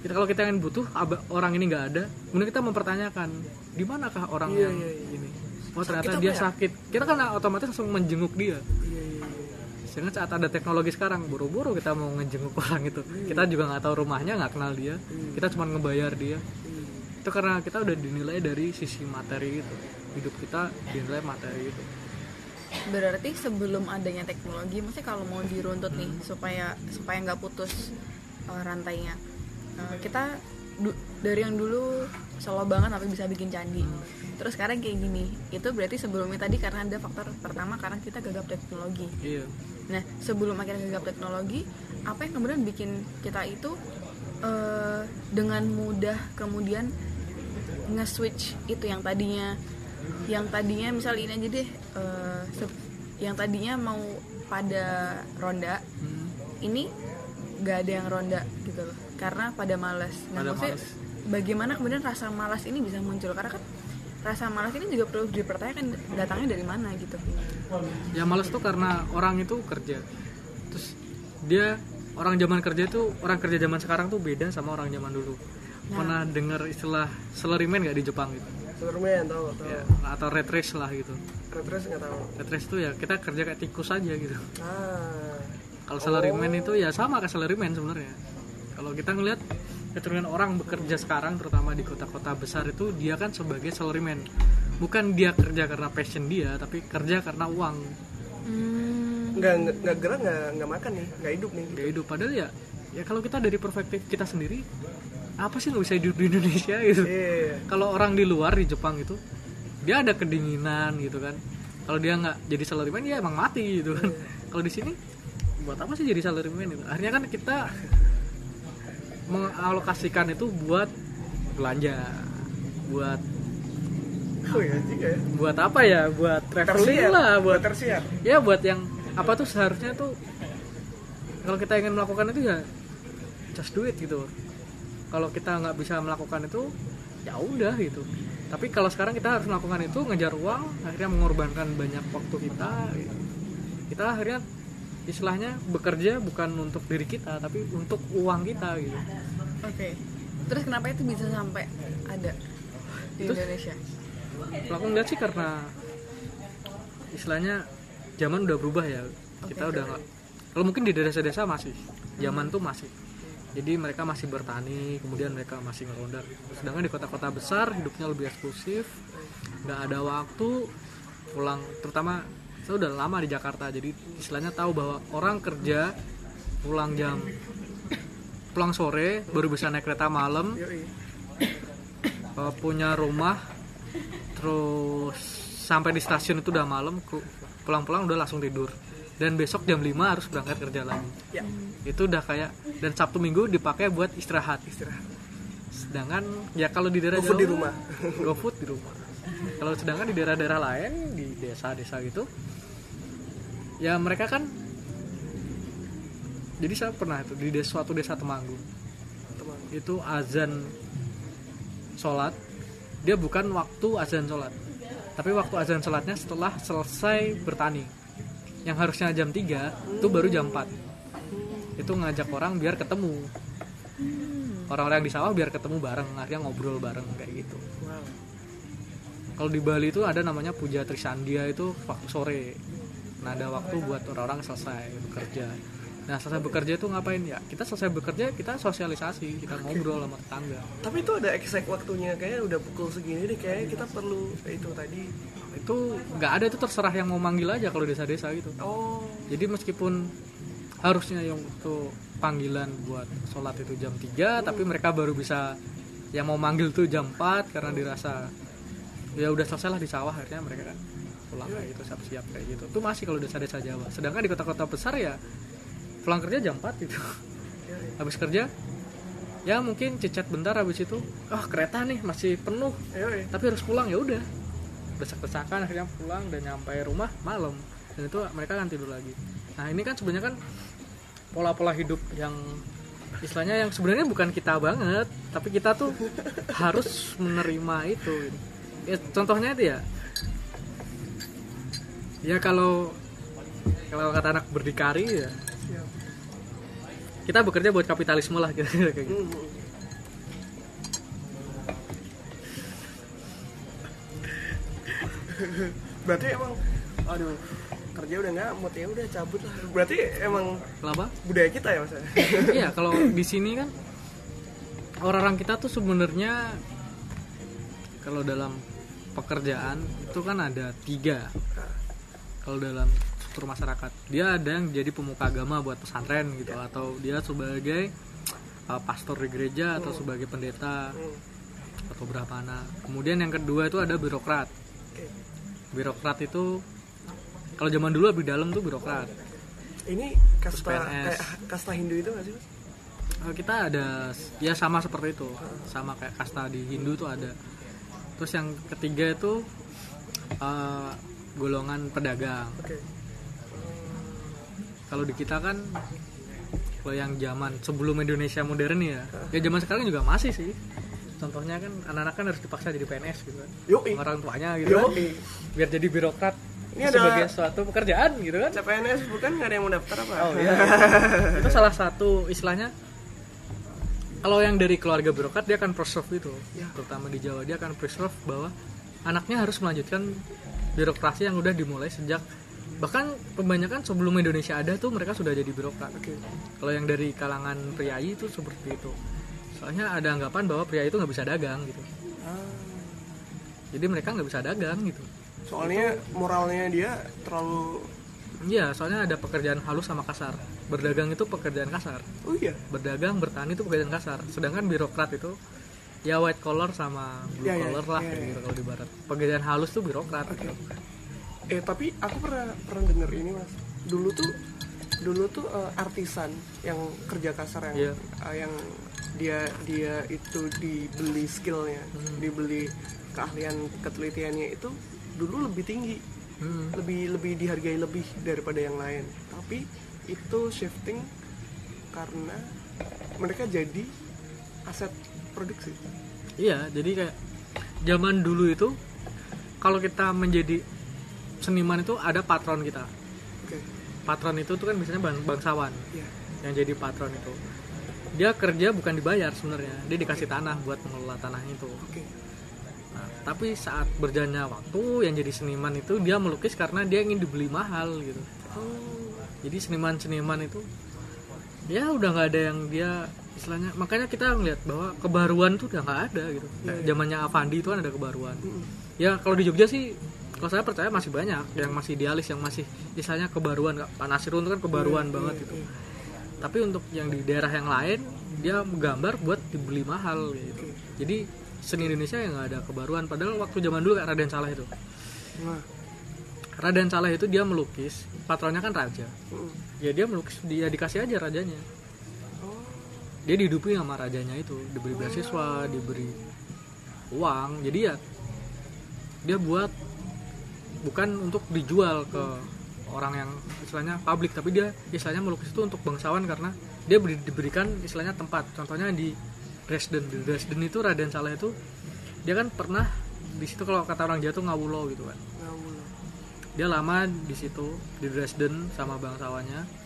kita kalau kita ingin butuh orang ini nggak ada kemudian kita mempertanyakan di manakah orang
Iya,
yang
iya, iya.
ini? Oh ternyata dia
ya?
sakit. Kita kan otomatis langsung menjenguk dia.
Iya iya iya
sehingga saat ada teknologi sekarang buru-buru kita mau ngejenguk orang itu. Kita juga nggak tahu rumahnya nggak kenal dia. Kita cuma ngebayar dia. Itu karena kita udah dinilai dari sisi materi itu. Hidup kita dinilai materi itu.
Berarti sebelum adanya teknologi, maksudnya kalau mau diruntut nih supaya supaya nggak putus uh, rantainya, uh, kita dari yang dulu solo banget sampai bisa bikin candi. Terus sekarang kayak gini, itu berarti sebelumnya tadi karena ada faktor pertama karena kita gagap teknologi.
iya
Nah, sebelum akhirnya gagap teknologi, apa yang kemudian bikin kita itu eh, dengan mudah kemudian nge-switch itu yang tadinya yang tadinya misal ini aja deh eh, se- yang tadinya mau pada ronda
Hmm.
ini gak ada yang ronda gitu loh karena pada malas nah
Pada
maksudnya
malas.
bagaimana kemudian rasa malas ini bisa muncul? Karena kan rasa malas ini juga perlu dipertanyakan datangnya dari mana gitu.
Ya males tuh karena orang itu kerja. Terus dia orang zaman kerja itu orang kerja zaman sekarang tuh beda sama orang zaman dulu. Pernah dengar istilah salaryman nggak di Jepang gitu?
Superman tahu tahu.
Ya, atau red race lah gitu.
Retros nggak tahu.
Red race itu ya kita kerja kayak tikus aja gitu.
Ah.
Kalau salaryman itu ya sama kayak salaryman sebenarnya kalau kita ngelihat kecenderungan orang bekerja sekarang terutama di kota-kota besar itu dia kan sebagai salaryman. Bukan dia kerja karena passion dia tapi kerja karena uang.
Hmm,
nggak nggak- nggak gerak nggak nggak makan nih nggak hidup nih.
Gak hidup. Padahal ya ya kalau kita dari perspektif kita sendiri apa sih nggak bisa hidup di Indonesia gitu?
Iya.
Kalau orang di luar di Jepang itu dia ada kedinginan gitu kan. Kalau dia nggak jadi salaryman dia emang mati gitu kan. Kalau di sini buat apa sih jadi salaryman itu akhirnya kan kita mengalokasikan itu buat belanja buat
oh ya juga ya.
buat apa ya? Buat traveling
tersiar
lah buat
tersiar
ya buat yang apa tuh seharusnya tuh kalau kita ingin melakukan itu ya just do it gitu. Kalau kita nggak bisa melakukan itu ya udah gitu. Tapi kalau sekarang kita harus melakukan itu ngejar uang akhirnya mengorbankan banyak waktu kita. Gitu. kita akhirnya istilahnya bekerja bukan untuk diri kita tapi untuk uang kita gitu.
Oke. Terus kenapa itu bisa sampai ada di
Terus?
Indonesia?
Kalau aku ngeliat sih karena istilahnya zaman udah berubah ya. Kita
Oke.
udah nggak kalau mungkin di desa-desa masih zaman tuh masih. Jadi mereka masih bertani kemudian mereka masih ngeronda sedangkan di kota-kota besar hidupnya lebih eksklusif nggak ada waktu pulang terutama saya udah lama di Jakarta jadi istilahnya tahu bahwa orang kerja pulang jam pulang sore baru bisa naik kereta malam uh, punya rumah terus sampai di stasiun itu udah malam pulang-pulang udah langsung tidur. Dan besok jam 5 harus berangkat kerja lagi.
Ya.
Itu udah kayak dan sabtu minggu dipakai buat istirahat.
Istirahat.
Sedangkan ya kalau di daerah Jawa
di rumah.
GoFood di rumah. Kalau sedangkan di daerah-daerah lain di desa-desa gitu ya mereka kan jadi saya pernah itu di desa, suatu desa Temanggung.
Teman
itu azan sholat. Dia bukan waktu azan sholat. Tapi waktu azan sholatnya setelah selesai bertani. Yang harusnya jam 3 itu baru jam 4 itu ngajak orang biar ketemu. Orang-orang yang di sawah biar ketemu bareng akhirnya ngobrol bareng kayak gitu. Kalau di Bali itu ada namanya puja Trisandia itu waktu sore nah ada waktu buat orang-orang selesai bekerja. Nah selesai bekerja itu ngapain? Ya kita selesai bekerja kita sosialisasi kita ngobrol sama tetangga.
Tapi itu ada exact waktunya kayaknya udah pukul segini deh kayaknya kita perlu itu tadi.
Itu nggak ada itu terserah yang mau manggil aja kalau desa-desa gitu.
Oh.
Jadi meskipun harusnya yang itu panggilan buat sholat itu jam 3 tapi mereka baru bisa yang mau manggil tuh jam 4 karena dirasa ya udah selesai lah di sawah akhirnya mereka kan pulang kayak gitu siap-siap kayak gitu. Itu masih kalau desa-desa Jawa. Sedangkan di kota-kota besar ya pulang kerja jam 4 gitu. Habis kerja ya mungkin cicat bentar habis itu ah kereta nih masih penuh. Tapi harus pulang ya udah. Desak-desakan akhirnya pulang dan nyampe rumah malam. Dan itu mereka akan tidur lagi. Nah ini kan sebenarnya kan pola-pola hidup yang istilahnya yang sebenarnya bukan kita banget tapi kita tuh harus menerima itu. Ya contohnya itu ya ya kalau kalau kata anak berdikari ya kita bekerja buat kapitalisme lah kira-kira kayak gitu.
Berarti emang aduh kerja udah nggak mood ya udah cabut lah berarti emang
Kenapa?
budaya kita ya mas
Iya, kalau di sini kan orang-orang kita tuh sebenarnya kalau dalam pekerjaan itu kan ada tiga. Kalau dalam struktur masyarakat, dia ada yang jadi pemuka agama buat pesantren gitu, atau dia sebagai uh, pastor di gereja atau sebagai pendeta
Hmm.
atau berapa anak. Kemudian yang kedua itu ada birokrat. Birokrat itu kalau zaman dulu lebih dalam tuh birokrat.
ini kasta kayak kasta Hindu itu nggak sih mas?
Eh, kita ada ya sama seperti itu. Sama kayak kasta di Hindu tuh ada. Terus yang ketiga itu eh, golongan pedagang.
Oke.
Kalau di kita kan kalau yang zaman sebelum Indonesia modern ya ya zaman sekarang juga masih sih. Contohnya kan anak-anak kan harus dipaksa jadi PNS gitu kan.
Yoi.
orang tuanya gitu kan.
Yoi.
biar jadi birokrat
Ini
sebagai
ada-
suatu pekerjaan gitu kan.
CPNS bukan? Nggak ada yang mau daftar apa?
Oh iya. itu salah satu istilahnya kalau yang dari keluarga birokrat dia akan preserve itu,
Ya.
terutama di Jawa dia akan preserve bahwa anaknya harus melanjutkan birokrasi yang udah dimulai sejak bahkan kebanyakan sebelum Indonesia ada tuh mereka sudah jadi birokrat.
oke
Kalau yang dari kalangan priayi itu seperti itu. Soalnya ada anggapan bahwa pria itu nggak bisa dagang gitu.
Ah,
Jadi mereka nggak bisa dagang gitu.
soalnya moralnya dia terlalu
Iya, soalnya ada pekerjaan halus sama kasar. Berdagang itu pekerjaan kasar.
oh iya
berdagang bertani itu pekerjaan kasar sedangkan birokrat itu ya white collar sama blue
Ya, ya,
collar lah
ya,
kayak
ya.
gitu kalau di barat pekerjaan halus tuh birokrat
Oke. Eh tapi aku pernah pernah denger ini mas. Dulu tuh dulu tuh eh, artisan yang kerja kasar yang
Iya.
eh, yang dia dia itu dibeli skillnya,
Hmm.
dibeli keahlian ketelitiannya itu dulu lebih tinggi,
Hmm.
lebih lebih dihargai lebih daripada yang lain. Tapi itu shifting karena mereka jadi aset produksi.
iya jadi kayak zaman dulu itu kalau kita menjadi seniman itu ada patron kita
Oke.
patron itu tuh kan biasanya bang- bangsawan
Iya.
yang jadi patron itu dia kerja bukan dibayar sebenarnya dia dikasih tanah buat mengelola tanah itu
Oke.
Nah, tapi saat berjalannya waktu yang jadi seniman itu dia melukis karena dia ingin dibeli mahal gitu
Oh.
jadi seniman-seniman itu ya udah nggak ada yang dia istilahnya. Makanya kita ngeliat bahwa kebaruan tuh udah nggak ada gitu. Kayak zamannya Avandi itu kan ada kebaruan. Ya kalau di Jogja sih kalau saya percaya masih banyak yang masih idealis yang masih istilahnya kebaruan. Pak Nasirun itu kan kebaruan banget gitu. tapi untuk yang di daerah yang lain dia menggambar buat dibeli mahal gitu. Jadi seni Indonesia yang nggak ada kebaruan. Padahal waktu zaman dulu kayak Raden Saleh itu.
Nah,
Raden Saleh itu dia melukis patronnya kan raja.
Mm.
ya dia melukis dia dikasih aja rajanya dia dihidupi sama rajanya itu diberi beasiswa diberi uang. Jadi ya dia buat bukan untuk dijual ke orang yang istilahnya publik tapi dia istilahnya melukis itu untuk bangsawan karena dia beri- diberikan istilahnya tempat. Contohnya di Dresden. Di Dresden itu Raden Saleh itu dia kan pernah di situ kalau kata orang Jawa tuh ngawulo gitu kan. Dia lama di situ di Dresden sama bangsawannya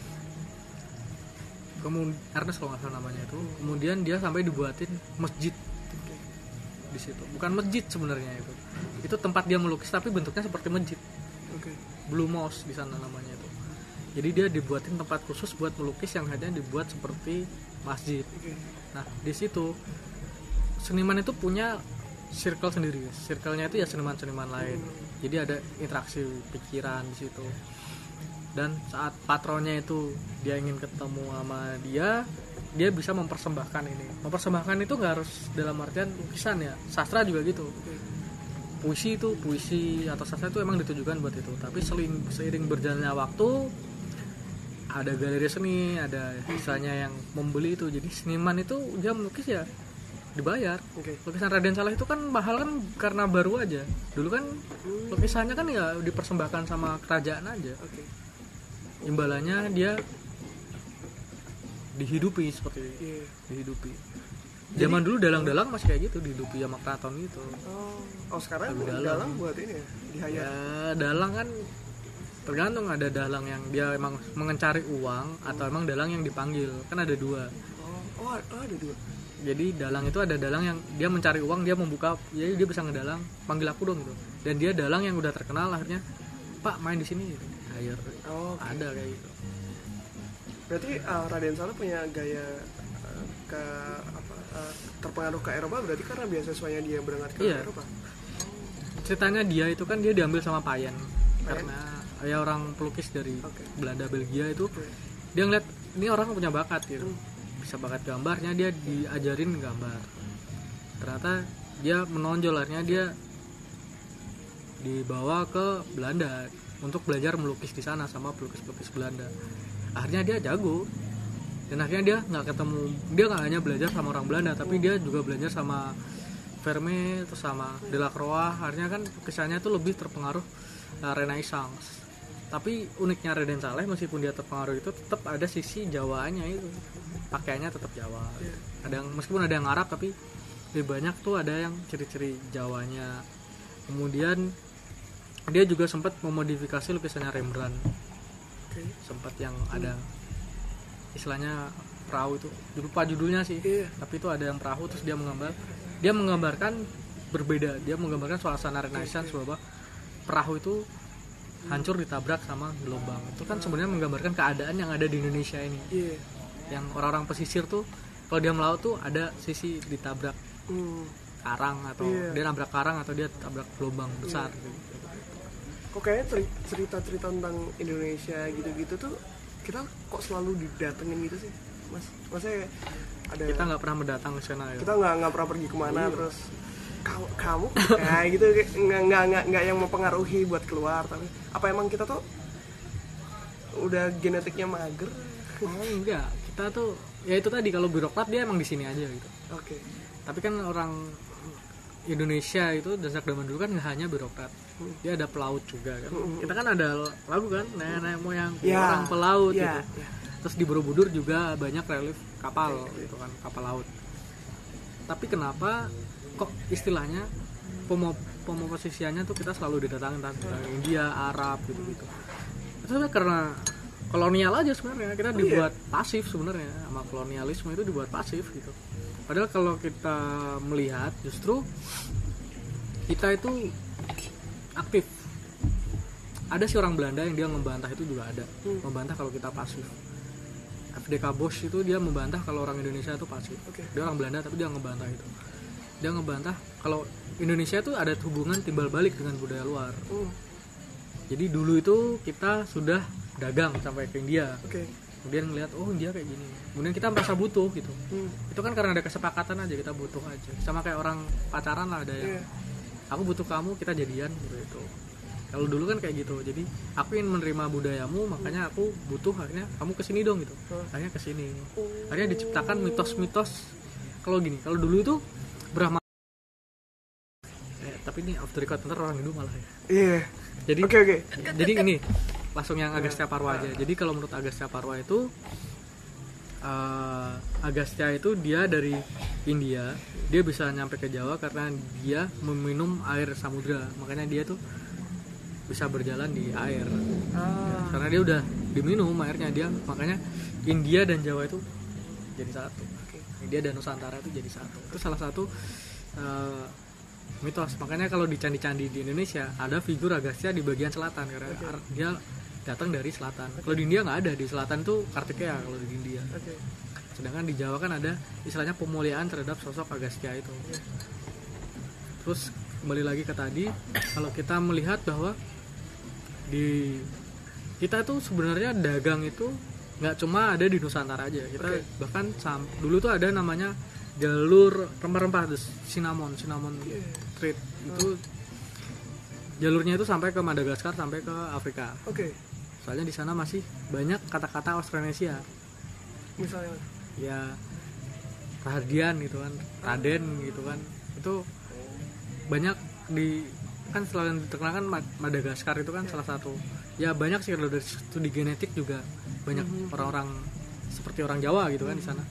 kemudian Ernest kalau nggak salah namanya itu. Kemudian dia sampai dibuatin masjid. Di situ. Bukan masjid sebenarnya itu. Itu tempat dia melukis tapi bentuknya seperti masjid.
Oke.
Blue Mouse di sana namanya itu. Jadi dia dibuatin tempat khusus buat melukis yang hanya dibuat seperti masjid.
Oke.
nah di situ seniman itu punya circle sendiri. Circle-nya itu ya seniman-seniman lain. Jadi ada interaksi pikiran di situ dan saat patronnya itu dia ingin ketemu sama dia dia bisa mempersembahkan ini. Mempersembahkan itu nggak harus dalam artian lukisan ya. Sastra juga gitu. Puisi itu puisi atau sastra itu emang ditujukan buat itu. Tapi seling, seiring berjalannya waktu ada galeri seni ada misalnya yang membeli itu. Jadi seniman itu dia melukis ya dibayar.
Oke.
lukisan Raden Saleh itu kan mahal kan karena baru aja. Dulu kan lukisannya kan ya dipersembahkan sama kerajaan aja.
Oke.
Imbalannya dia dihidupi seperti itu
Iya.
dihidupi zaman dulu dalang-dalang masih kayak gitu dihidupi sama keraton gitu
Oh, oh sekarang
dalam.
dalang buat ini ya, dihayat.
ya dalang kan tergantung ada dalang yang dia emang mengencari uang atau emang dalang yang dipanggil kan ada dua
Oh, oh, oh, ada dua.
jadi dalang itu ada dalang yang dia mencari uang dia membuka jadi dia bisa ngedalang panggil aku dong gitu dan dia dalang yang udah terkenal akhirnya pak main di sini gitu. Hire
Oh, oke.
ada kayak gitu
Berarti uh, Raden Saleh punya gaya uh, ke apa uh, terpengaruh ke Eropa berarti karena beasiswanya dia berangkat ke
Iya.
Eropa.
ceritanya dia itu kan dia diambil sama Payen karena ya orang pelukis dari
Oke.
Belanda Belgia itu
Oke.
dia ngeliat ini orang punya bakat gitu bisa bakat gambarnya dia diajarin gambar ternyata dia menonjol akhirnya dia dibawa ke Belanda untuk belajar melukis di sana sama pelukis-pelukis Belanda. Akhirnya dia jago. Dan akhirnya dia nggak ketemu dia nggak hanya belajar sama orang Belanda tapi dia juga belajar sama Vermeer terus sama Delacroix. Akhirnya kan lukisannya itu lebih terpengaruh uh, Renaissance. Tapi uniknya Raden Saleh meskipun dia terpengaruh itu tetap ada sisi Jawanya itu. Pakaiannya tetap Jawa. Ada yang meskipun ada yang Arab tapi lebih banyak tuh ada yang ciri-ciri Jawanya. Kemudian dia juga sempat memodifikasi lukisannya Rembrandt
Oke.
sempat yang ada istilahnya perahu itu lupa judulnya sih
Iya.
tapi itu ada yang perahu terus dia menggambar dia menggambarkan berbeda dia menggambarkan suasana renaissance bahwa perahu itu hancur ditabrak sama gelombang itu kan sebenarnya menggambarkan keadaan yang ada di Indonesia ini
Iya.
yang orang-orang pesisir tuh kalau dia melaut tuh ada sisi ditabrak
Hmm.
karang atau
Iya.
dia nabrak karang atau dia tabrak gelombang besar gitu.
Kok kayaknya ceri- cerita-cerita tentang Indonesia gitu-gitu tuh kita kok selalu didatengin gitu sih, Mas? Maksudnya ada
kita nggak pernah mendatang ke sana ya?
Kita nggak nggak pernah pergi ke mana terus kamu kamu? Nah gitu nggak nggak nggak nggak yang mempengaruhi buat keluar tapi apa emang kita tuh udah genetiknya mager?
Oh enggak. Kita tuh ya itu tadi kalau birokrat dia emang di sini aja gitu.
Oke.
Tapi kan orang Indonesia itu dan sejak zaman dulu kan nggak hanya birokrat dia ada pelaut juga kan. Kita kan ada lagu kan nenek moyang
Ya.
orang pelaut
Ya,
gitu.
ya.
terus di Borobudur juga banyak relief kapal gitu kan kapal laut. Tapi kenapa kok istilahnya pomo posisiannya tuh kita selalu didatangin entah dari India Arab gitu gitu. Itu karena kolonial aja sebenarnya. Kita dibuat pasif sebenarnya sama kolonialisme itu dibuat pasif gitu. Padahal kalau kita melihat justru kita itu aktif. Ada sih orang Belanda yang dia membantah itu juga ada. Membantah kalau kita pasif. FDK Bosch itu dia membantah kalau orang Indonesia itu pasif.
Oke.
dia orang Belanda tapi dia ngebantah itu. Dia ngebantah kalau Indonesia itu ada hubungan timbal balik dengan budaya luar.
Hmm,
jadi dulu itu kita sudah dagang sampai ke India.
Oke.
Kemudian ngeliat oh dia kayak gini. Kemudian kita merasa butuh gitu.
Hmm.
itu kan karena ada kesepakatan aja kita butuh aja. Sama kayak orang pacaran lah ada yang
Iya.
Aku butuh kamu kita jadian gitu itu kalau dulu kan kayak gitu jadi aku ingin menerima budayamu makanya aku butuh akhirnya kamu ke sini dong gitu
Hmm.
akhirnya ke sini
Oh.
akhirnya diciptakan mitos-mitos kalau gini kalau dulu itu Brahma eh, tapi ini off the record ntar orang Hindu malah ya
Iya.
jadi
Oke oke.
jadi ini langsung yang Agastya Parwa aja jadi kalau menurut Agastya Parwa itu eh, Agastya itu dia dari India dia bisa nyampe ke Jawa karena dia meminum air samudra makanya dia tuh bisa berjalan di air
Ah.
karena dia udah diminum airnya dia makanya India dan Jawa itu jadi satu. India dan Nusantara itu jadi satu itu salah satu eh, mitos makanya kalau di candi-candi di Indonesia ada figur Agastya di bagian selatan karena
Oke.
ar- dia datang dari selatan kalau di India nggak ada di selatan itu Kartikeya kalau di India
Oke.
sedangkan di Jawa kan ada istilahnya pemuliaan terhadap sosok Agastya itu terus kembali lagi ke tadi kalau kita melihat bahwa di kita tuh sebenarnya dagang itu nggak cuma ada di Nusantara aja kita
Oke.
bahkan sam- dulu tuh ada namanya jalur rempah-rempah cinnamon cinnamon
Iya.
trade itu jalurnya itu sampai ke Madagaskar sampai ke Afrika
Oke.
Soalnya di sana masih banyak kata-kata Austronesia
Misalnya.
ya Rahardian gitu kan Raden gitu kan. Itu banyak di kan selain terkenal kan Ma- Madagaskar itu kan salah satu. Ya banyak sih kalau dari studi genetik juga. Banyak orang-orang seperti orang Jawa gitu kan di sana.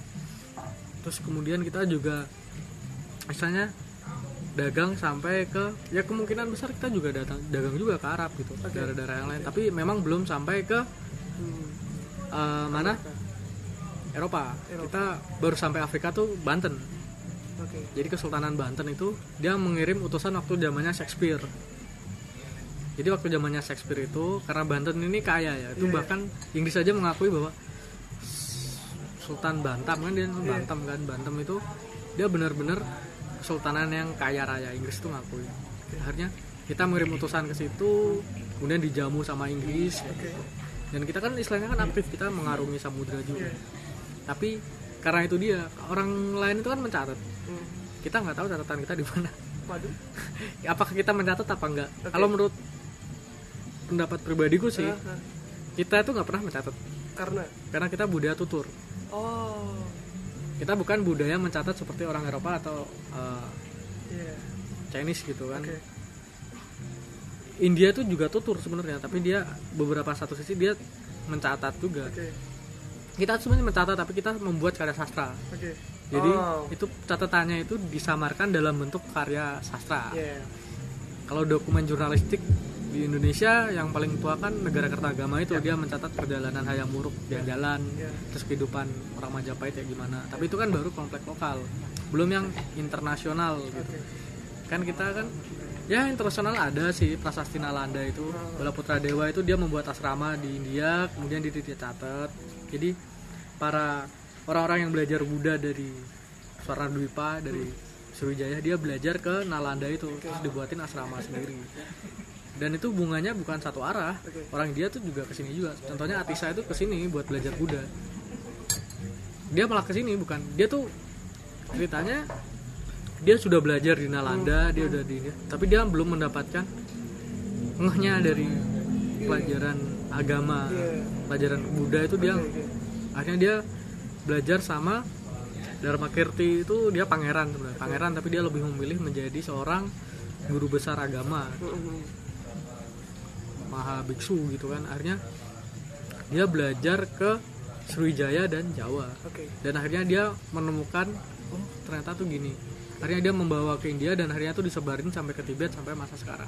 Terus kemudian kita juga misalnya dagang sampai ke ya kemungkinan besar kita juga datang dagang juga ke Arab gitu daerah-daerah yang lain tapi memang belum sampai ke
Hmm.
eh, mana Eropa.
Eropa.
Kita baru sampai Afrika tuh Banten.
Oke.
Jadi Kesultanan Banten itu dia mengirim utusan waktu zamannya Shakespeare. Jadi waktu zamannya Shakespeare itu karena Banten ini kaya ya, itu
Iya.
bahkan Inggris saja mengakui bahwa Sultan Bantam kan dia Bantam kan Bantam itu dia benar-benar kesultanan yang kaya raya Inggris itu ngakui. Akhirnya kita mengirim utusan ke situ, kemudian dijamu sama Inggris.
Oke.
Dan kita kan istilahnya kan aktif kita mengarungi samudra juga. Tapi karena itu dia orang lain itu kan mencatat.
Hmm.
Kita nggak tahu catatan kita di mana.
Waduh.
Apakah kita mencatat apa enggak?
Oke.
Kalau menurut pendapat pribadiku sih,
ah.
kita itu nggak pernah mencatat
Karena.
karena kita budaya tutur.
Oh.
Kita bukan budaya mencatat seperti orang Eropa atau uh,
Iya.
Chinese gitu kan.
Oke.
India itu juga tutur sebenarnya, tapi dia beberapa satu sisi dia mencatat juga.
Oke.
Kita sebenarnya mencatat tapi kita membuat karya sastra.
Oke.
Jadi
Oh.
itu catatannya itu disamarkan dalam bentuk karya sastra.
Iya.
Kalau dokumen jurnalistik di Indonesia yang paling tua kan negara Kertagama itu dia mencatat perjalanan hayam muruk jalan-jalan
Iya.
terus kehidupan orang Majapahit ya gimana. Tapi itu kan baru komplek lokal, belum yang internasional gitu. Kan kita kan ya internasional ada sih prasasti Nalanda itu Bala Putra Dewa itu dia membuat asrama di India kemudian dia dicatat. Jadi para orang-orang yang belajar Buddha dari Swarna Dwipa dari Sriwijaya dia belajar ke Nalanda itu terus dibuatin asrama sendiri dan itu bunganya bukan satu arah.
Oke.
orang dia tuh juga ke sini juga. Contohnya Atisa itu ke sini buat belajar Buddha. Dia malah ke sini bukan. Dia tuh ceritanya dia sudah belajar di Nalanda dia udah di tapi dia belum mendapatkan ngehnya dari pelajaran agama
Iya.
pelajaran Buddha itu dia akhirnya dia belajar sama Dharma Kirti itu dia pangeran sebenarnya. Pangeran tapi dia lebih memilih menjadi seorang guru besar agama.
Hmm.
Maha biksu gitu kan. Akhirnya dia belajar ke Sriwijaya dan Jawa.
Oke.
dan akhirnya dia menemukan oh ternyata tuh gini. Akhirnya dia membawa ke India dan akhirnya tuh disebarin sampai ke Tibet sampai masa sekarang.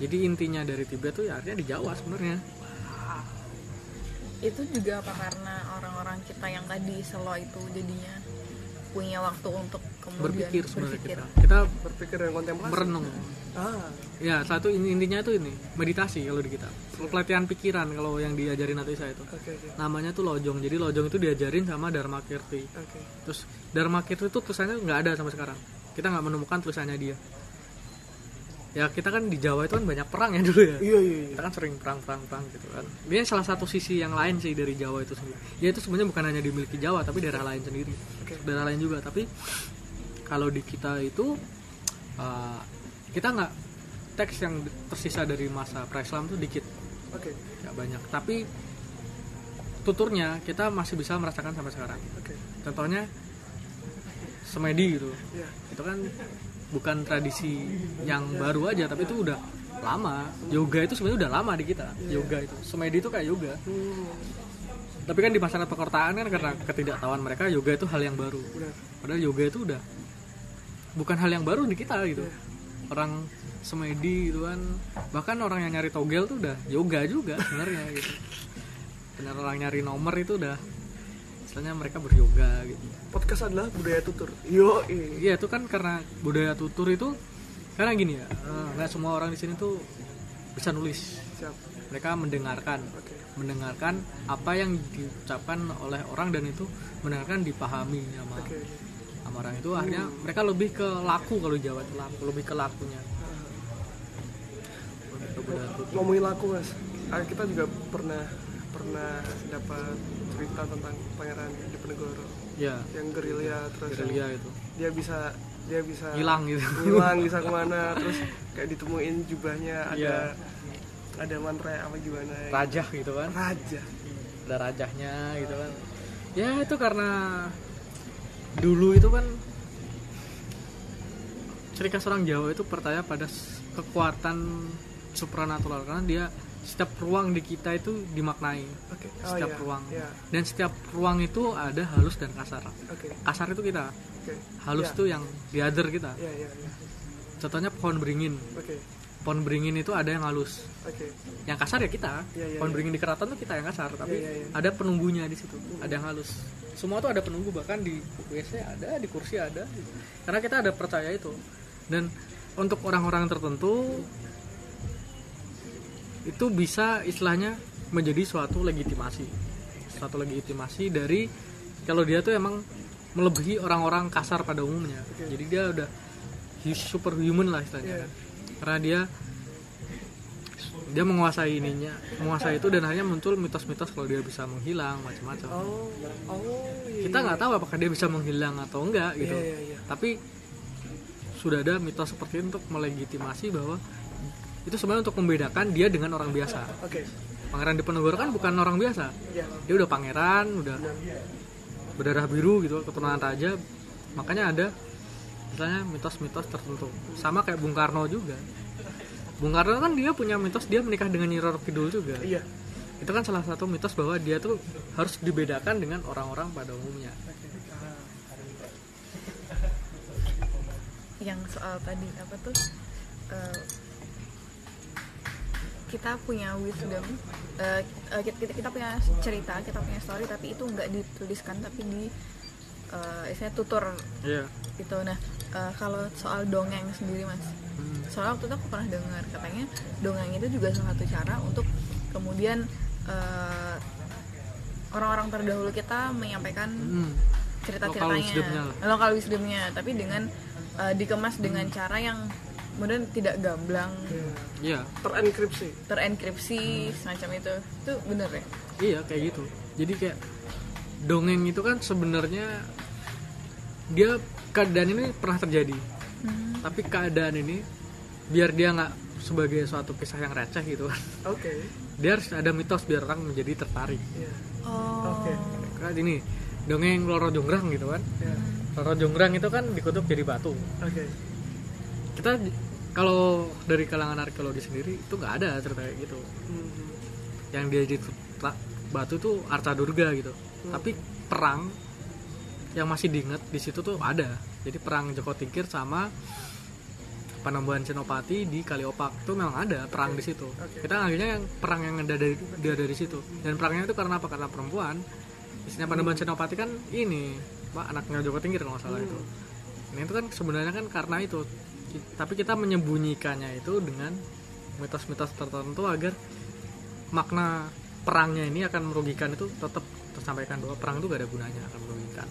Jadi intinya dari Tibet tuh ya akhirnya di Jawa sebenarnya.
Itu juga apa karena orang-orang kita yang tadi selo itu jadinya punya waktu untuk kemudian
berpikir sebenarnya
berpikir.
kita kita
Berpikir dan kontemplasi.
merenung
Ah.
ya satu in- intinya itu ini meditasi kalau di kita pelatihan pikiran kalau yang diajarin nanti saya itu
Oke oke.
namanya tuh lojong jadi lojong itu diajarin sama Dharma Kirti
Oke.
terus Dharma Kirti itu tulisannya nggak ada sampai sekarang kita nggak menemukan tulisannya dia ya kita kan di Jawa itu kan banyak perang ya dulu ya.
Iya iya iya.
Kita kan sering perang perang perang gitu kan. Ini salah satu sisi yang lain sih dari Jawa itu sendiri. Ya itu sebenarnya bukan hanya dimiliki Jawa tapi daerah lain sendiri.
Oke.
daerah lain juga tapi kalau di kita itu uh, kita nggak teks yang tersisa dari masa pra Islam tuh dikit.
Oke.
Nggak banyak. Tapi tuturnya kita masih bisa merasakan sampai sekarang.
Oke.
Contohnya semedi gitu.
Iya.
Itu kan bukan tradisi yang baru aja tapi itu udah lama. Yoga itu sebenarnya udah lama di kita yoga itu. Semedi itu kayak yoga. Tapi kan di masyarakat perkotaan kan karena ketidaktahuan mereka yoga itu hal yang baru. Padahal yoga itu udah bukan hal yang baru di kita gitu. Orang semedi gitu kan bahkan orang yang nyari togel tuh udah yoga juga sebenarnya gitu. Benar orang nyari nomor itu udah misalnya mereka beryoga gitu
podcast adalah budaya tutur. Yo
Iya itu kan karena budaya tutur itu karena gini ya eh, nggak semua orang di sini tuh bisa nulis.
Siap.
Mereka mendengarkan
oke.
mendengarkan apa yang diucapkan oleh orang dan itu mendengarkan dipahami sama,
oke.
sama orang itu. Akhirnya mereka lebih ke laku kalau di Jawa itu laku lebih ke lakunya. Tutur.
ngomongin laku mas. Ah, kita juga pernah pernah dapat cerita tentang pangeran Diponegoro
ya
yang gerilya terus yang
gerilya itu.
dia bisa dia bisa
hilang gitu.
hilang bisa ke mana terus kayak ditemuin jubahnya ada
Iya.
ada mantra apa gimana.
Raja gitu kan.
Raja
ada rajahnya gitu kan. Ya itu karena dulu itu kan ciri khas orang Jawa itu percaya pada kekuatan supranatural. Karena dia setiap ruang di kita itu dimaknai.
Oke.
Setiap
iya,
ruang.
Iya.
Dan setiap ruang itu ada halus dan kasar.
Oke.
Kasar itu kita.
Oke.
Halus tuh yang di other kita.
Iya iya iya.
Contohnya pohon beringin.
Oke.
Pohon beringin itu ada yang halus.
Oke.
Yang kasar ya kita.
Iya, iya,
pohon
iya.
beringin di keraton tuh kita yang kasar tapi
Iya, iya, iya.
ada penunggunya di situ. Ada yang halus. Semua tuh ada penunggu bahkan di WC ada di kursi ada. Karena kita ada percaya itu. Dan untuk orang-orang tertentu itu bisa istilahnya menjadi suatu legitimasi. Suatu legitimasi dari kalau dia tuh emang melebihi orang-orang kasar pada umumnya.
Oke.
jadi dia udah hu- superhuman lah istilahnya
Iya.
karena dia dia menguasai ininya menguasai itu dan akhirnya muncul mitos-mitos kalau dia bisa menghilang macam-macam.
Oh oh iya,
kita nggak tahu apakah dia bisa menghilang atau enggak gitu.
Iya iya iya.
Tapi sudah ada mitos seperti itu untuk melegitimasi bahwa itu sebenarnya untuk membedakan dia dengan orang biasa.
Oke.
Pangeran Diponegoro kan bukan orang biasa.
Iya.
Dia udah pangeran udah berdarah biru gitu keturunan raja. Makanya ada misalnya mitos-mitos tertentu. Sama kayak Bung Karno juga. Bung Karno kan dia punya mitos dia menikah dengan Nyi Roro Kidul juga.
Iya.
Itu kan salah satu mitos bahwa dia tuh harus dibedakan dengan orang-orang pada umumnya.
Yang soal tadi apa tuh? Eh, kita punya wisdom eh, kita, kita- kita punya cerita kita punya story tapi itu nggak dituliskan tapi di eh, istilahnya tutur
iya.
Gitu. Nah eh, kalau soal dongeng sendiri mas.
Hmm.
soalnya waktu itu aku pernah dengar katanya dongeng itu juga salah satu cara untuk kemudian eh, orang-orang terdahulu kita menyampaikan
Hmm.
cerita-ceritanya lokal wisdomnya tapi dengan eh, dikemas dengan cara yang kemudian tidak gamblang.
Iya.
Terenkripsi.
Terenkripsi semacam itu. Itu bener ya?
Iya kayak gitu. Jadi kayak dongeng itu kan sebenarnya dia keadaan ini pernah terjadi.
Hmm.
tapi keadaan ini biar dia nggak sebagai suatu kisah yang receh gitu. Kan
oke.
Dia harus ada mitos biar orang menjadi tertarik.
Iya.
Oh.
Oke.
kayak ini dongeng loro jonggrang gitu kan.
Iya.
Loro jonggrang itu kan dikutuk jadi batu.
Oke
kita kalau dari kalangan arkeologi sendiri itu nggak ada cerita kayak gitu.
Hmm.
yang dia ta- batu tuh arca durga gitu. Tapi perang yang masih diinget di situ tuh ada. Jadi perang Joko Tingkir sama Panembahan Senopati di Kaliopak itu memang ada perang di situ.
Oke.
kita akhirnya yang perang yang ada dari dia dari situ. Dan perangnya itu karena apa? Karena perempuan. Istrinya Panembahan Senopati kan ini pak anaknya Joko Tingkir kalau nggak salah itu. Nah itu kan sebenarnya kan karena itu tapi kita menyembunyikannya itu dengan mitos-mitos tertentu agar makna perangnya ini akan merugikan itu tetap tersampaikan bahwa perang itu gak ada gunanya akan merugikan.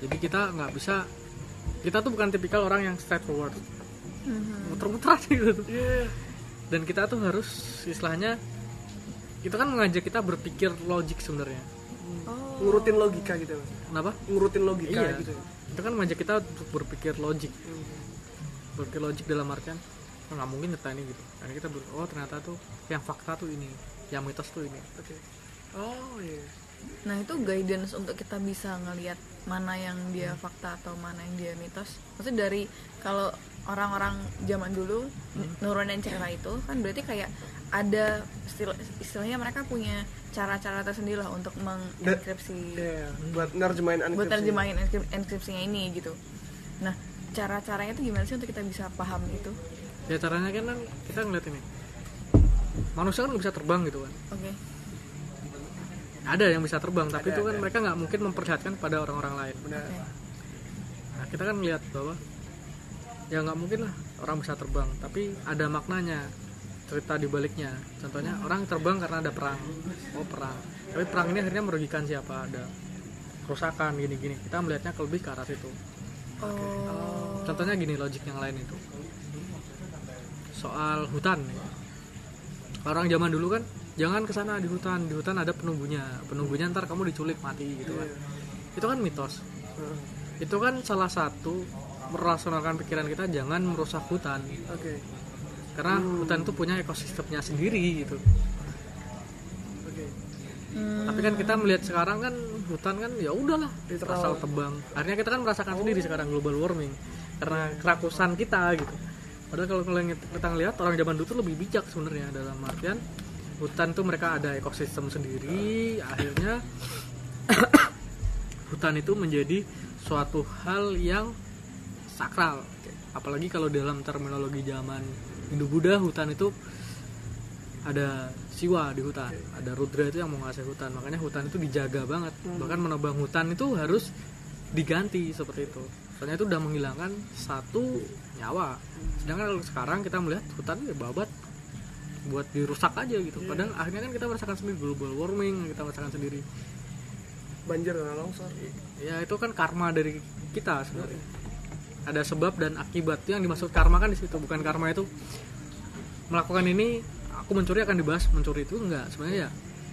Jadi kita nggak bisa kita tuh bukan tipikal orang yang straightforward. Muter-muter aja gitu. Tuh.
Iya.
dan kita tuh harus istilahnya itu kan mengajak kita berpikir logik sebenarnya.
Oh
ngurutin logika gitu
kenapa?
Ngurutin logika
Iya.
gitu
itu kan mengajak kita untuk berpikir logik. Berpikir logik dalam artian oh, nggak mungkin nyata ini gitu. Karena kita ber- oh ternyata tuh yang fakta tuh ini yang mitos tuh ini.
Oke. Oh iya.
Nah itu guidance untuk kita bisa ngelihat mana yang dia fakta atau mana yang dia mitos. Maksudnya dari kalau orang-orang zaman dulu nurunin cerita itu kan berarti kayak ada istilah, istilahnya mereka punya cara-cara tersendiri lah untuk mengenkripsi
Iya, buat nerjemahin
buat
unencryption.
terjemahin enkrip- enkripsinya ini gitu. Nah cara-caranya itu gimana sih untuk kita bisa paham itu?
Ya caranya kan kan kita ngeliat ini. Manusia kan bisa terbang gitu kan.
Oke.
Ada yang bisa terbang tapi
Ada,
itu kan
ada.
mereka nggak mungkin memperlihatkan pada orang-orang lain.
Benar.
Oke.
Nah kita kan lihat bahwa ya nggak mungkin lah orang bisa terbang tapi ada maknanya cerita di baliknya. Contohnya orang terbang karena ada perang. Oh perang. Tapi perang ini akhirnya merugikan siapa? Ada kerusakan gini-gini. Kita melihatnya ke lebih ke arah situ.
Oh.
Contohnya gini logik yang lain itu. Soal hutan. Orang zaman dulu kan jangan ke sana di hutan. Di hutan ada penunggunya penunggunya ntar kamu diculik mati gitu kan. Itu kan mitos.
Heeh.
itu kan salah satu merasionalkan pikiran kita jangan merusak hutan.
Oke.
Karena hutan itu punya ekosistemnya sendiri gitu.
Oke.
Hmm,
tapi kan kita melihat sekarang kan hutan kan ya udahlah asal tebang. Akhirnya kita kan merasakan sendiri sekarang global warming karena kerakusan kita gitu. Padahal kalau kalian kita ngelihat orang zaman dulu tuh lebih bijak sebenarnya dalam artian hutan tuh mereka ada ekosistem sendiri akhirnya hutan itu menjadi suatu hal yang sakral. Apalagi kalau dalam terminologi zaman Hindu Buddha hutan itu ada siwa di hutan. Ada rudra itu yang menguasai hutan. Makanya hutan itu dijaga banget. Bahkan menebang hutan itu harus diganti seperti itu. Soalnya itu udah menghilangkan satu nyawa. Sedangkan kalau sekarang kita melihat hutan ya babat buat dirusak aja gitu. Padahal akhirnya kan kita merasakan sendiri global warming kita merasakan sendiri.
Banjir dan longsor.
Ya itu kan karma dari kita sebenarnya ada sebab dan akibat. Yang dimaksud karma kan di situ bukan karma itu. Melakukan ini aku mencuri akan dibahas mencuri itu enggak. Sebenarnya ya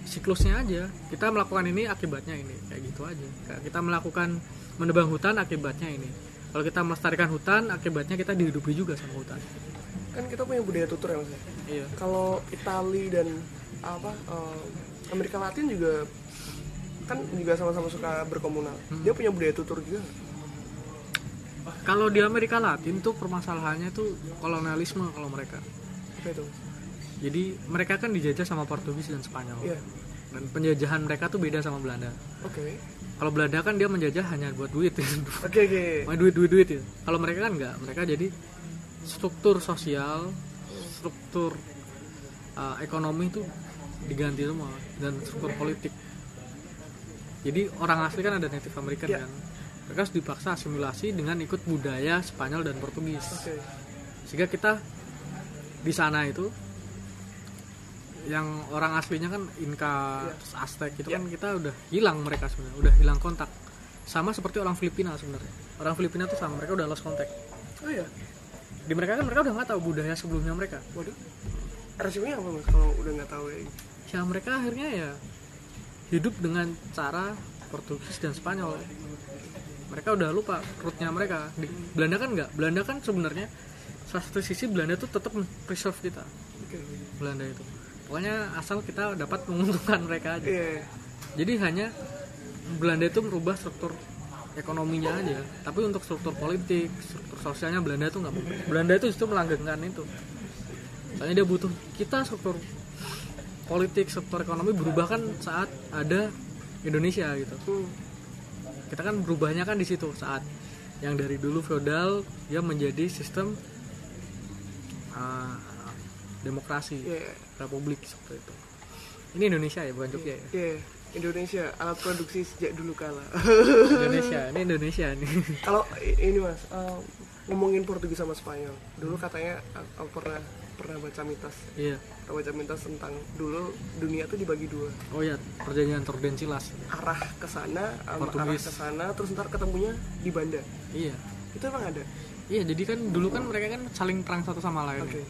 siklusnya aja. Kita melakukan ini akibatnya ini. Kayak gitu aja. Kita melakukan menebang hutan akibatnya ini. Kalau kita melestarikan hutan akibatnya kita dihidupi juga sama hutan.
Kan kita punya budaya tutur ya mas ya?
iya.
Kalau Itali dan apa eh, Amerika Latin juga kan juga sama-sama suka berkomunal. Dia punya budaya tutur juga?
Kalau di Amerika Latin tuh permasalahannya tuh kolonialisme kalau mereka.
Apa itu?
Jadi mereka kan dijajah sama Portugis dan Spanyol.
Iya.
Dan penjajahan mereka tuh beda sama Belanda.
Oke.
Kalau Belanda kan dia menjajah hanya buat duit.
Oke oke.
Main duit duit duit ya. Kalau mereka kan nggak. Mereka jadi struktur sosial struktur uh, ekonomi itu diganti semua. Dan struktur politik. Jadi orang asli kan ada Native American
Ya.
kan mereka harus dipaksa asimilasi dengan ikut budaya Spanyol dan Portugis
oke
sehingga kita di sana itu yang orang aslinya kan Inka,
Iya.
terus Aztec itu
Iya.
kan kita udah hilang mereka sebenarnya, udah hilang kontak. Sama seperti orang Filipina sebenarnya. Orang Filipina tuh sama mereka udah lost contact.
oh iya
Di mereka kan mereka udah nggak tahu budaya sebelumnya mereka.
waduh resikonya apa mas kalau udah nggak tahu ya
Ya mereka akhirnya ya hidup dengan cara Portugis dan Spanyol. Mereka udah lupa rootnya mereka. Di Belanda kan nggak. Belanda kan sebenarnya salah satu sisi Belanda tuh tetap preserve kita. Belanda itu pokoknya asal kita dapat menguntungkan mereka aja
iya
jadi hanya Belanda itu merubah struktur ekonominya aja tapi untuk struktur politik struktur sosialnya Belanda itu nggak Belanda itu justru melanggengkan itu soalnya dia butuh kita struktur politik struktur ekonomi berubah kan saat ada Indonesia gitu. Kita kan berubahnya kan di situ saat yang dari dulu feodal dia menjadi sistem uh, demokrasi
Iya.
republik seperti itu ini Indonesia ya bukan Jogja ya
Iya, Indonesia alat produksi sejak dulu kala.
Indonesia ini Indonesia nih
Kalau ini mas, eh, ngomongin Portugis sama Spanyol, dulu katanya eh, aku pernah pernah baca mitos,
iya
pernah baca mitos tentang dulu dunia tuh dibagi dua,
oh ya perjanjian Tordesillas
arah ke sana, sama arah
Portugis.
ke sana, terus ntar ketemunya di Banda.
iya
Itu emang ada.
iya jadi kan dulu kan mereka kan saling perang satu sama lain
oke
ya.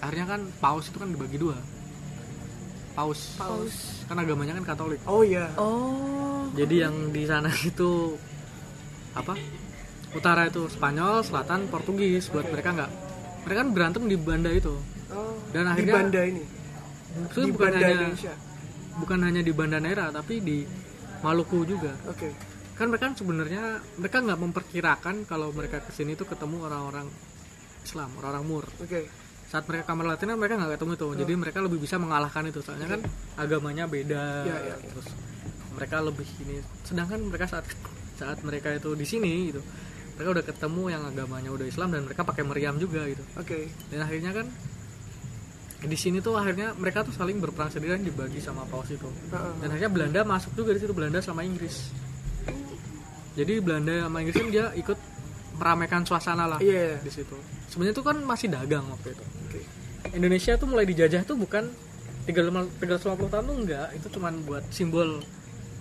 akhirnya kan paus itu kan dibagi dua paus
Paus.
kan agamanya kan katolik
oh iya
Oh.
jadi yang di sana itu apa utara itu Spanyol selatan Portugis buat
Oke.
mereka nggak mereka kan berantem di Banda itu.
Oh
Dan
di
akhirnya-
Banda ini?
Maksudnya
di
bukan
Banda
hanya
Indonesia.
bukan hanya di Banda Neira tapi di Maluku juga.
Oke.
Kan mereka kan sebenarnya mereka nggak memperkirakan kalau mereka ke sini tuh ketemu orang-orang Islam orang-orang Mur.
Oke.
Saat mereka kamar latihan mereka nggak ketemu itu jadi mereka lebih bisa mengalahkan itu. Soalnya kan agamanya beda
Iya, iya.
terus mereka lebih ini. Sedangkan mereka saat saat mereka itu di sini gitu mereka udah ketemu yang agamanya udah Islam dan mereka pakai meriam juga gitu.
Oke.
Dan akhirnya kan di sini tuh akhirnya mereka tuh saling berperang sendiri dan dibagi sama paus itu. Dan akhirnya Belanda masuk juga di situ Belanda sama Inggris. Jadi Belanda sama Inggris kan dia ikut meramaikan suasana lah
iya.
di situ. Sebenarnya itu kan masih dagang waktu itu.
Oke.
Indonesia tuh mulai dijajah tuh bukan 350 tahun tuh enggak. Itu cuman buat simbol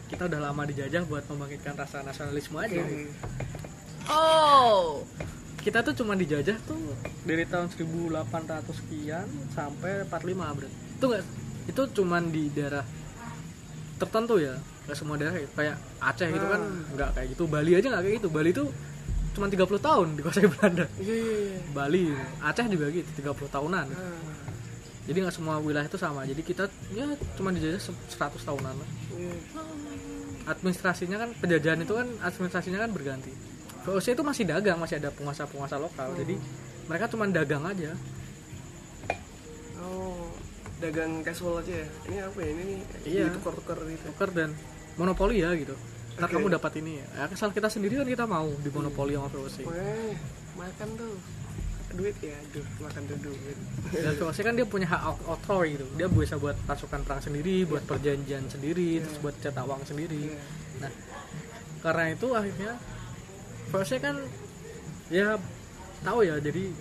kita udah lama dijajah buat membangkitkan rasa nasionalisme aja
oke
Oh.
kita tuh cuma dijajah tuh dari tahun 1800 sekian sampai 45 berarti itu enggak itu cuman di daerah tertentu ya nggak semua daerah ya. kayak Aceh gitu kan nggak kayak gitu. Bali aja nggak kayak gitu. Bali tuh cuma 30 tahun dikuasai Belanda.
Iya iya iya.
Bali Aceh juga gitu 30 tahunan.
Ah,
jadi nggak semua wilayah itu sama. Jadi kita ya cuma dijajah se- 100 tahunan lah.
Iya.
administrasinya kan penjajahan itu kan administrasinya kan berganti VOC itu masih dagang masih ada penguasa-penguasa lokal. Jadi mereka cuma dagang aja.
Oh dagang casual aja ya? Ini apa ya? Ini nih
Iya.
tukar-tukar gitu.
Tuker dan monopoli ya gitu. Ntar kamu dapat ini ya? Asal kita sendiri kan kita mau di monopoli sama VOC
Weh, makan tuh. Duit ya? Aduh makan tuh duit.
Dan VOC kan dia punya hak outro gitu dia bisa buat pasukan perang sendiri buat perjanjian sendiri terus buat cetak uang sendiri.
Iya.
Nah, karena itu akhirnya VOC kan ya tahu ya jadi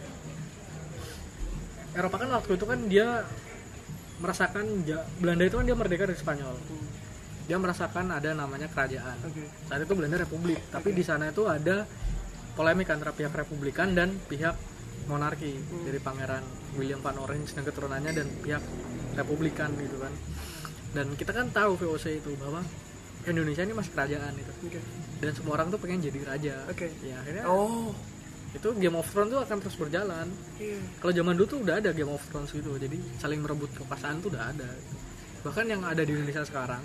Eropa kan waktu itu kan dia merasakan Belanda itu kan dia merdeka dari Spanyol.
Hmm,
Dia merasakan ada namanya kerajaan.
oke
Saat itu Belanda republik, tapi di sana itu ada polemik antara pihak republikan dan pihak monarki dari pangeran William van Orange dan keturunannya dan pihak republikan gitu kan. Dan kita kan tahu VOC itu bahwa Indonesia ini masih kerajaan itu
oke
dan semua orang tuh pengen jadi raja.
Oke.
Ya akhirnya
oh
itu Game of Thrones tuh akan terus berjalan.
iya
Kalau zaman dulu tuh udah ada Game of Thrones gitu, jadi saling merebut kekuasaan tuh udah ada. gitu. Bahkan yang ada di Indonesia sekarang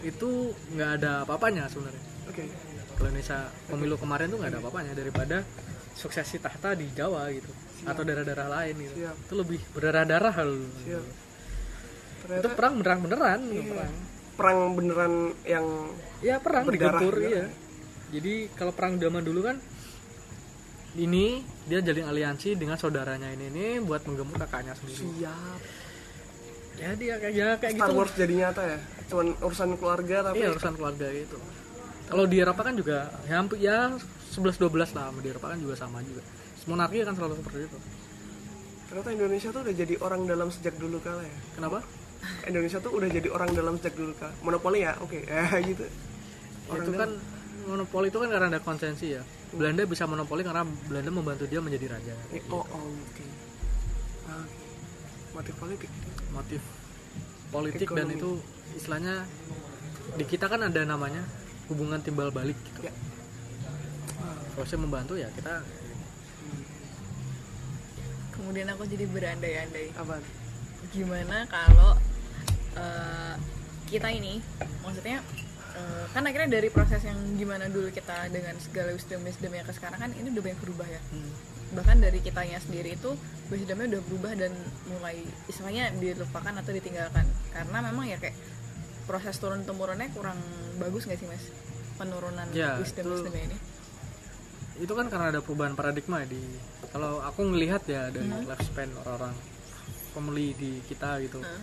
itu nggak ada apa-apanya sebenarnya.
oke
Kalau Indonesia pemilu kemarin tuh nggak ada apa-apanya daripada suksesi tahta di Jawa gitu atau daerah-daerah lain gitu.
Siap.
Itu lebih berdarah-darah hal.
siap
Itu perang beneran beneran
Iya.
perang.
Perang beneran yang
Ya perang
Berdarah
digempur
juga.
iya. Jadi kalau perang zaman dulu kan ini dia jalin aliansi dengan saudaranya ini ini buat menggempur kakaknya sendiri.
siap
Ya dia kayak ya kayak
Star
gitu.
Wars jadi nyata ya cuman urusan keluarga tapi
Iya urusan keluarga itu. Kalau di Eropa kan juga ya hampir ya 11 12 lah di Eropa kan juga sama juga. Monarki kan selalu seperti itu.
ternyata Indonesia tuh udah jadi orang dalam sejak dulu kala ya
Kenapa?
Indonesia tuh udah jadi orang dalam sejak dulu kala monopoli ya oke ya gitu
Ya, itu kan monopoli itu kan karena ada konsensi ya. Belanda bisa monopoli karena Belanda membantu dia menjadi raja.
Eh, oh oh, oke Ah, motif politik
motif politik dan
Ekonomi.
itu istilahnya di kita kan ada namanya hubungan timbal balik gitu.
ya
Kalau saya membantu ya kita
Kemudian aku jadi berandai-andai.
apa
Gimana kalau eh, kita ini, maksudnya eh, kan akhirnya dari proses yang gimana dulu kita dengan segala wisdom wisdom yang ke sekarang kan ini udah banyak berubah ya. Bahkan dari kitanya sendiri itu wisdomnya udah berubah dan mulai istilahnya dilupakan atau ditinggalkan. Karena memang ya kayak proses turun temurunnya kurang bagus nggak sih mas? Penurunan
Ya,
wisdom wisdomnya ini.
Itu kan karena ada perubahan paradigma ya di kalau aku ngelihat ya dari lifespan orang-orang family di kita gitu.
Heeh.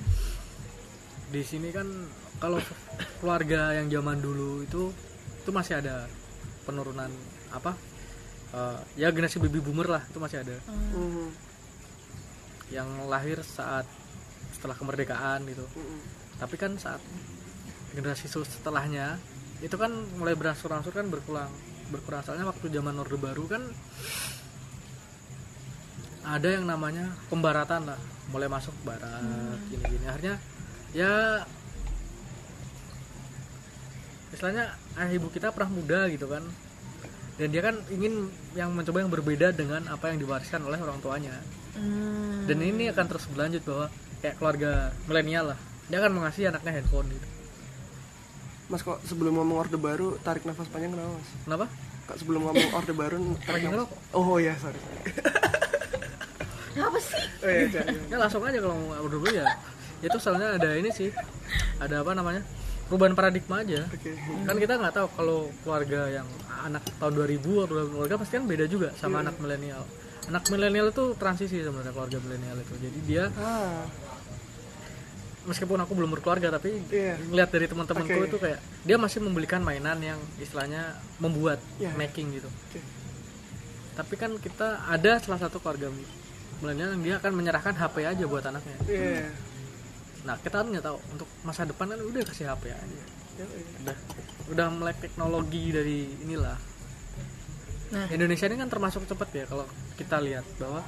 di sini kan kalau keluarga yang zaman dulu itu itu masih ada penurunan apa eh, ya generasi baby boomer lah itu masih ada.
Hmm,
yang lahir saat setelah kemerdekaan gitu.
Hmm,
tapi kan saat generasi setelahnya itu kan mulai berangsur-angsur kan berkurang berkurang. Soalnya waktu zaman orde baru kan ada yang namanya pembaratan lah mulai masuk barat gini-gini. Akhirnya ya istilahnya ayah ibu kita pernah muda gitu kan. Dan dia kan ingin yang mencoba yang berbeda dengan apa yang diwariskan oleh orang tuanya.
Hmm.
dan ini akan terus berlanjut bahwa kayak keluarga milenial lah. Dia akan mengasihi anaknya handphone gitu.
Mas kok sebelum ngomong orde baru tarik nafas panjang kenapa mas?
kenapa?
Kok sebelum ngomong orde baru tarik nafas
ngerokok.
Oh iya sorry
apa sih?
Oh iya jangan.
ya langsung aja kalau mau dulu ya. Itu soalnya ada ini sih. Ada apa namanya? Perubahan paradigma aja.
Oke.
Kan kita nggak tahu kalau keluarga yang anak tahun 2000 atau keluarga pasti kan beda juga sama anak milenial. Anak milenial itu transisi sebenarnya keluarga milenial itu. Jadi dia
Ah.
meskipun aku belum berkeluarga tapi
Iya.
lihat dari teman-temanku
Oke.
itu kayak dia masih membelikan mainan yang istilahnya membuat
Iya.
making gitu.
Oke.
Tapi kan kita ada salah satu keluarga milenial yang dia akan menyerahkan HP aja buat anaknya.
Iya.
Nah kita kan nggak tahu. Untuk masa depan kan udah kasih HP aja.
Ya, iya.
udah udah melek teknologi dari inilah.
Nah.
Indonesia ini kan termasuk cepat ya kalau kita lihat bahwa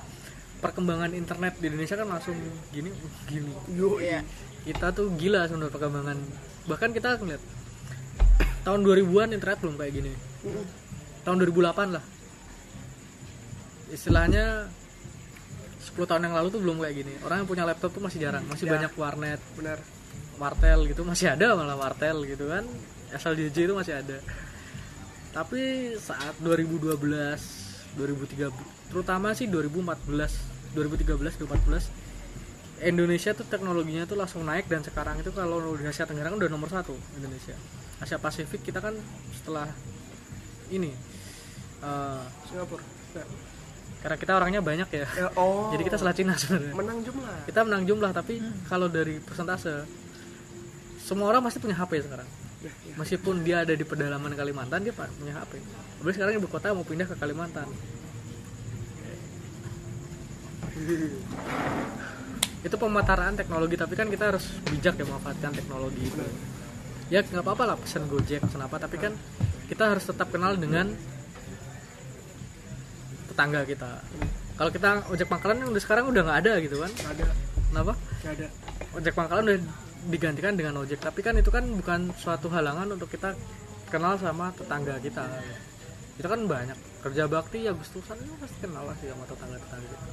perkembangan internet di Indonesia kan langsung gini uh, gini.
Yo
Iya.
kita tuh gila sebenarnya perkembangan. Bahkan kita ngeliat tahun 2000-an internet belum kayak gini. Tahun 2008 lah. Istilahnya 10 tahun yang lalu tuh belum kayak gini. Orang yang punya laptop tuh masih jarang masih
Ya.
banyak warnet.
Benar.
Martel gitu masih ada malah martel gitu kan. Asal DJ itu masih ada. Tapi saat 2012 2013 terutama sih 2014 2013 2014 Indonesia tuh teknologinya tuh langsung naik dan sekarang itu kalau di Asia Tenggara kan udah nomor satu Indonesia. Asia Pasifik kita kan setelah ini eh,
Singapura. Ya.
Karena kita orangnya banyak ya.
Ya, Oh.
Jadi kita salah Cina sebenarnya.
Menang jumlah.
Kita menang jumlah tapi kalau dari persentase semua orang pasti punya HP sekarang.
Ya, ya.
meskipun dia ada di pedalaman Kalimantan dia punya HP apalagi sekarang ibu kota mau pindah ke Kalimantan. Itu pemataraan teknologi tapi kan kita harus bijak ya memanfaatkan teknologi itu. Ya nggak apa-apa lah pesen gojek pesen apa tapi kan kita harus tetap kenal dengan tetangga kita. Kalau kita ojek pangkalan yang udah sekarang udah nggak ada gitu kan?
Nggak ada.
Kenapa?
Nggak ada.
Ojek pangkalan udah digantikan dengan ojek. Tapi kan itu kan bukan suatu halangan untuk kita kenal sama tetangga kita. Itu kan banyak. Kerja bakti Agustusan itu pasti kenal lah sih sama tetangga tetangga kita.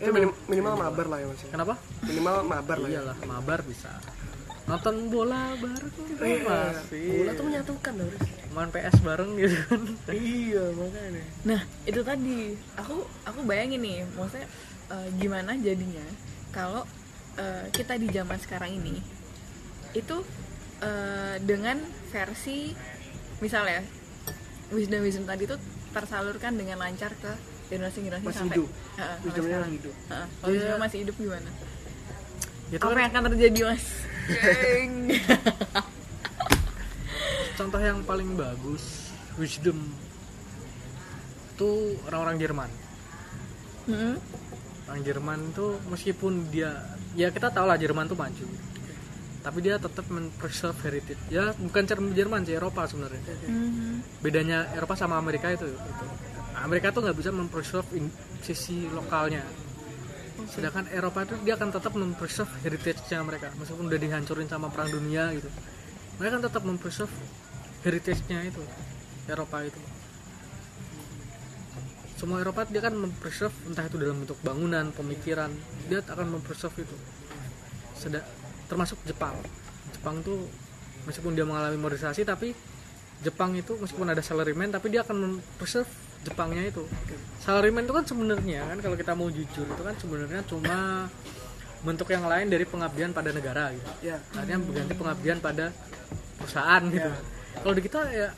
Eh, minim- minimal mabar lah ya mas ya.
kenapa?
Minimal mabar lah ya.
Iyalah mabar bisa nonton bola bareng gitu
Iya,
pasti
Bola tuh menyatukan Doris
main PS bareng gitu kan.
Iya makanya.
Nah, itu tadi. Aku aku bayangin nih, maksudnya eh, gimana jadinya kalau eh, kita di zaman sekarang ini itu eh, dengan versi misalnya wisdom wisdom tadi itu tersalurkan dengan lancar ke generasi generasi
Masih
sampai.
hidup.
Heeh, sampai
Wisdomnya hidup.
Heeh, kalau wisdomnya masih hidup gimana?
itu
Apa
kan
yang akan terjadi mas?
Contoh yang paling bagus wisdom. Itu orang-orang Jerman.
Hmm?
orang Jerman tuh meskipun dia ya kita tahu lah Jerman tuh maju. Tapi dia tetap men-preserve heritage. Ya bukan Jer- Jerman sih Eropa sebenarnya.
Mhm.
bedanya Eropa sama Amerika itu, itu. Amerika tuh nggak bisa men-preserve in- sisi lokalnya sedangkan Eropa tuh dia akan tetap men-preserve heritage-nya mereka meskipun udah dihancurin sama perang dunia gitu. Mereka kan tetap men-preserve heritage-nya itu Eropa itu. Semua Eropa dia kan mempreserve entah itu dalam bentuk bangunan pemikiran dia akan mempreserve itu. Seda, termasuk Jepang. Jepang tuh meskipun dia mengalami modernisasi tapi Jepang itu meskipun ada salaryman tapi dia akan mempreserve Jepangnya itu. Salaryman itu kan sebenarnya kan kalau kita mau jujur itu kan sebenarnya cuma bentuk yang lain dari pengabdian pada negara gitu.
Ya.
Artinya berganti pengabdian pada perusahaan gitu.
Ya.
kalau di kita ya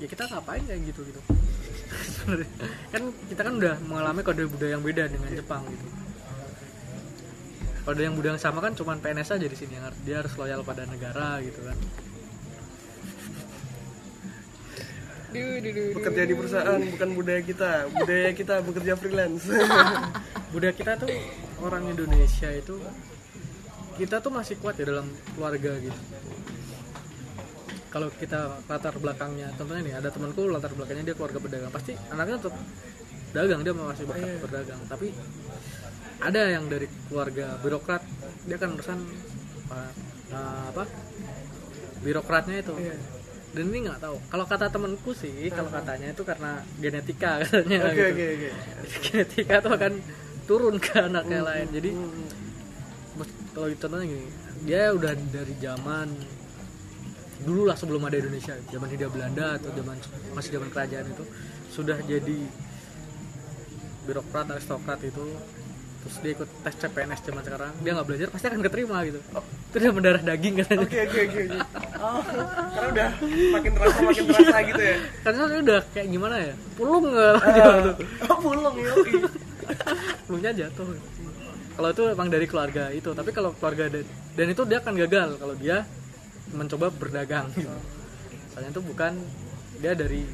ya kita ngapain kayak gitu gitu. Kan kita kan udah mengalami kode budaya yang beda dengan Jepang gitu. Kode yang budaya yang sama kan cuman PNS aja di sini yang dia harus loyal pada negara gitu kan
Bekerja di perusahaan bukan budaya kita. Budaya kita bekerja freelance.
Budaya kita tuh orang Indonesia itu kita tuh masih kuat ya dalam keluarga gitu. Kalau kita latar belakangnya contohnya nih ada temanku latar belakangnya dia keluarga pedagang. Pasti anaknya tetap dagang dia masih ber-
Iya.
berdagang. Tapi ada yang dari keluarga birokrat dia kan urusan uh, uh, apa birokratnya itu.
Iya.
Dan ini nggak tahu. Kalau kata temanku sih kalau katanya itu karena genetika katanya
oke
gitu.
oke oke.
Genetika itu akan turun ke anak yang lain. Jadi
Hmm,
Mas- kalau contohnya gini dia udah dari zaman dulu lah sebelum ada Indonesia. Zaman Hindia Belanda atau zaman masih zaman kerajaan itu sudah jadi birokrat aristokrat itu terus dia ikut tes CPNS zaman sekarang. Dia nggak belajar pasti akan keterima gitu. Itu dia mendarah daging katanya.
Oke oke oke oh. Karena udah makin terasa makin terasa gitu ya.
Karena udah kayak gimana ya? Pulung nggak?
Oh pulung ya
pulungnya jatuh kalau itu emang dari keluarga itu. Tapi kalau keluarga dan, dan itu dia akan gagal kalau dia mencoba berdagang gitu. soalnya itu bukan dia dari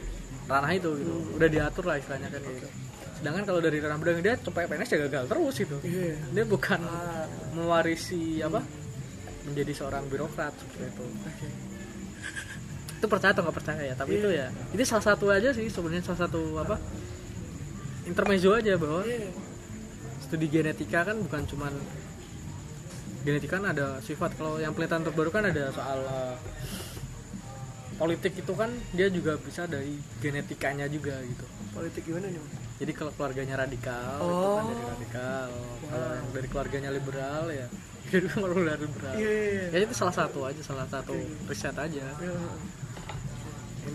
ranah itu gitu. Udah diatur lah istilahnya kan gitu sedangkan kalau dari ranah berdagang dia coba PNS ya gagal terus gitu.
Iya.
dia bukan
Ah,
mewarisi apa menjadi seorang birokrat seperti itu.
Oke.
Itu percaya atau nggak percaya ya tapi itu ya. Ini salah satu aja sih sebenarnya salah satu apa intermezzo aja bahwa
Iya.
studi genetika kan bukan cuman genetika kan ada sifat. Kalau yang penelitian terbaru kan ada soal uh, politik itu kan dia juga bisa dari genetikanya juga gitu.
Politik gimana nih?
Jadi kalau keluarganya radikal itu
Oh.
kan dari radikal kalau yang dari keluarganya liberal ya jadi dari liberal
iya iya iya
ya itu salah satu aja salah satu riset aja
Iya.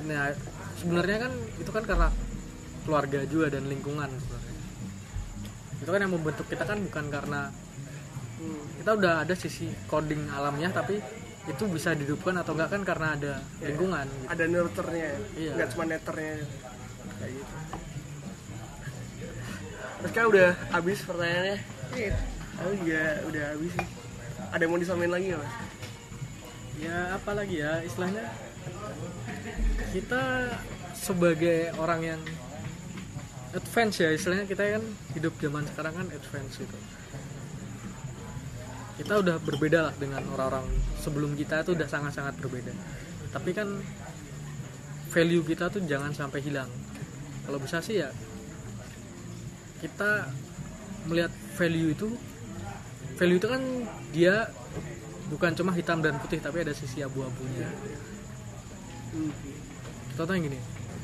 Nah, sebenarnya kan itu kan karena keluarga juga dan lingkungan sebenarnya. Itu kan yang membentuk kita kan bukan karena
Hmm.
kita udah ada sisi coding alamnya tapi itu bisa dihidupkan atau enggak kan karena ada lingkungan gitu.
ada nurturnya ya
Iya.
nggak cuma netternya kayak gitu terus kan udah habis pertanyaannya iya aku juga udah habis sih ada yang mau disampaikan lagi nggak mas
Ya apalagi ya istilahnya kita sebagai orang yang advance ya istilahnya kita kan hidup zaman sekarang kan advance gitu. Kita udah berbeda lah dengan orang-orang sebelum kita itu udah sangat-sangat berbeda. Tapi kan value kita tuh jangan sampai hilang. Kalau bisa sih ya kita melihat value itu value itu kan dia bukan cuma hitam dan putih tapi ada sisi abu-abunya
hmm.
contohnya gini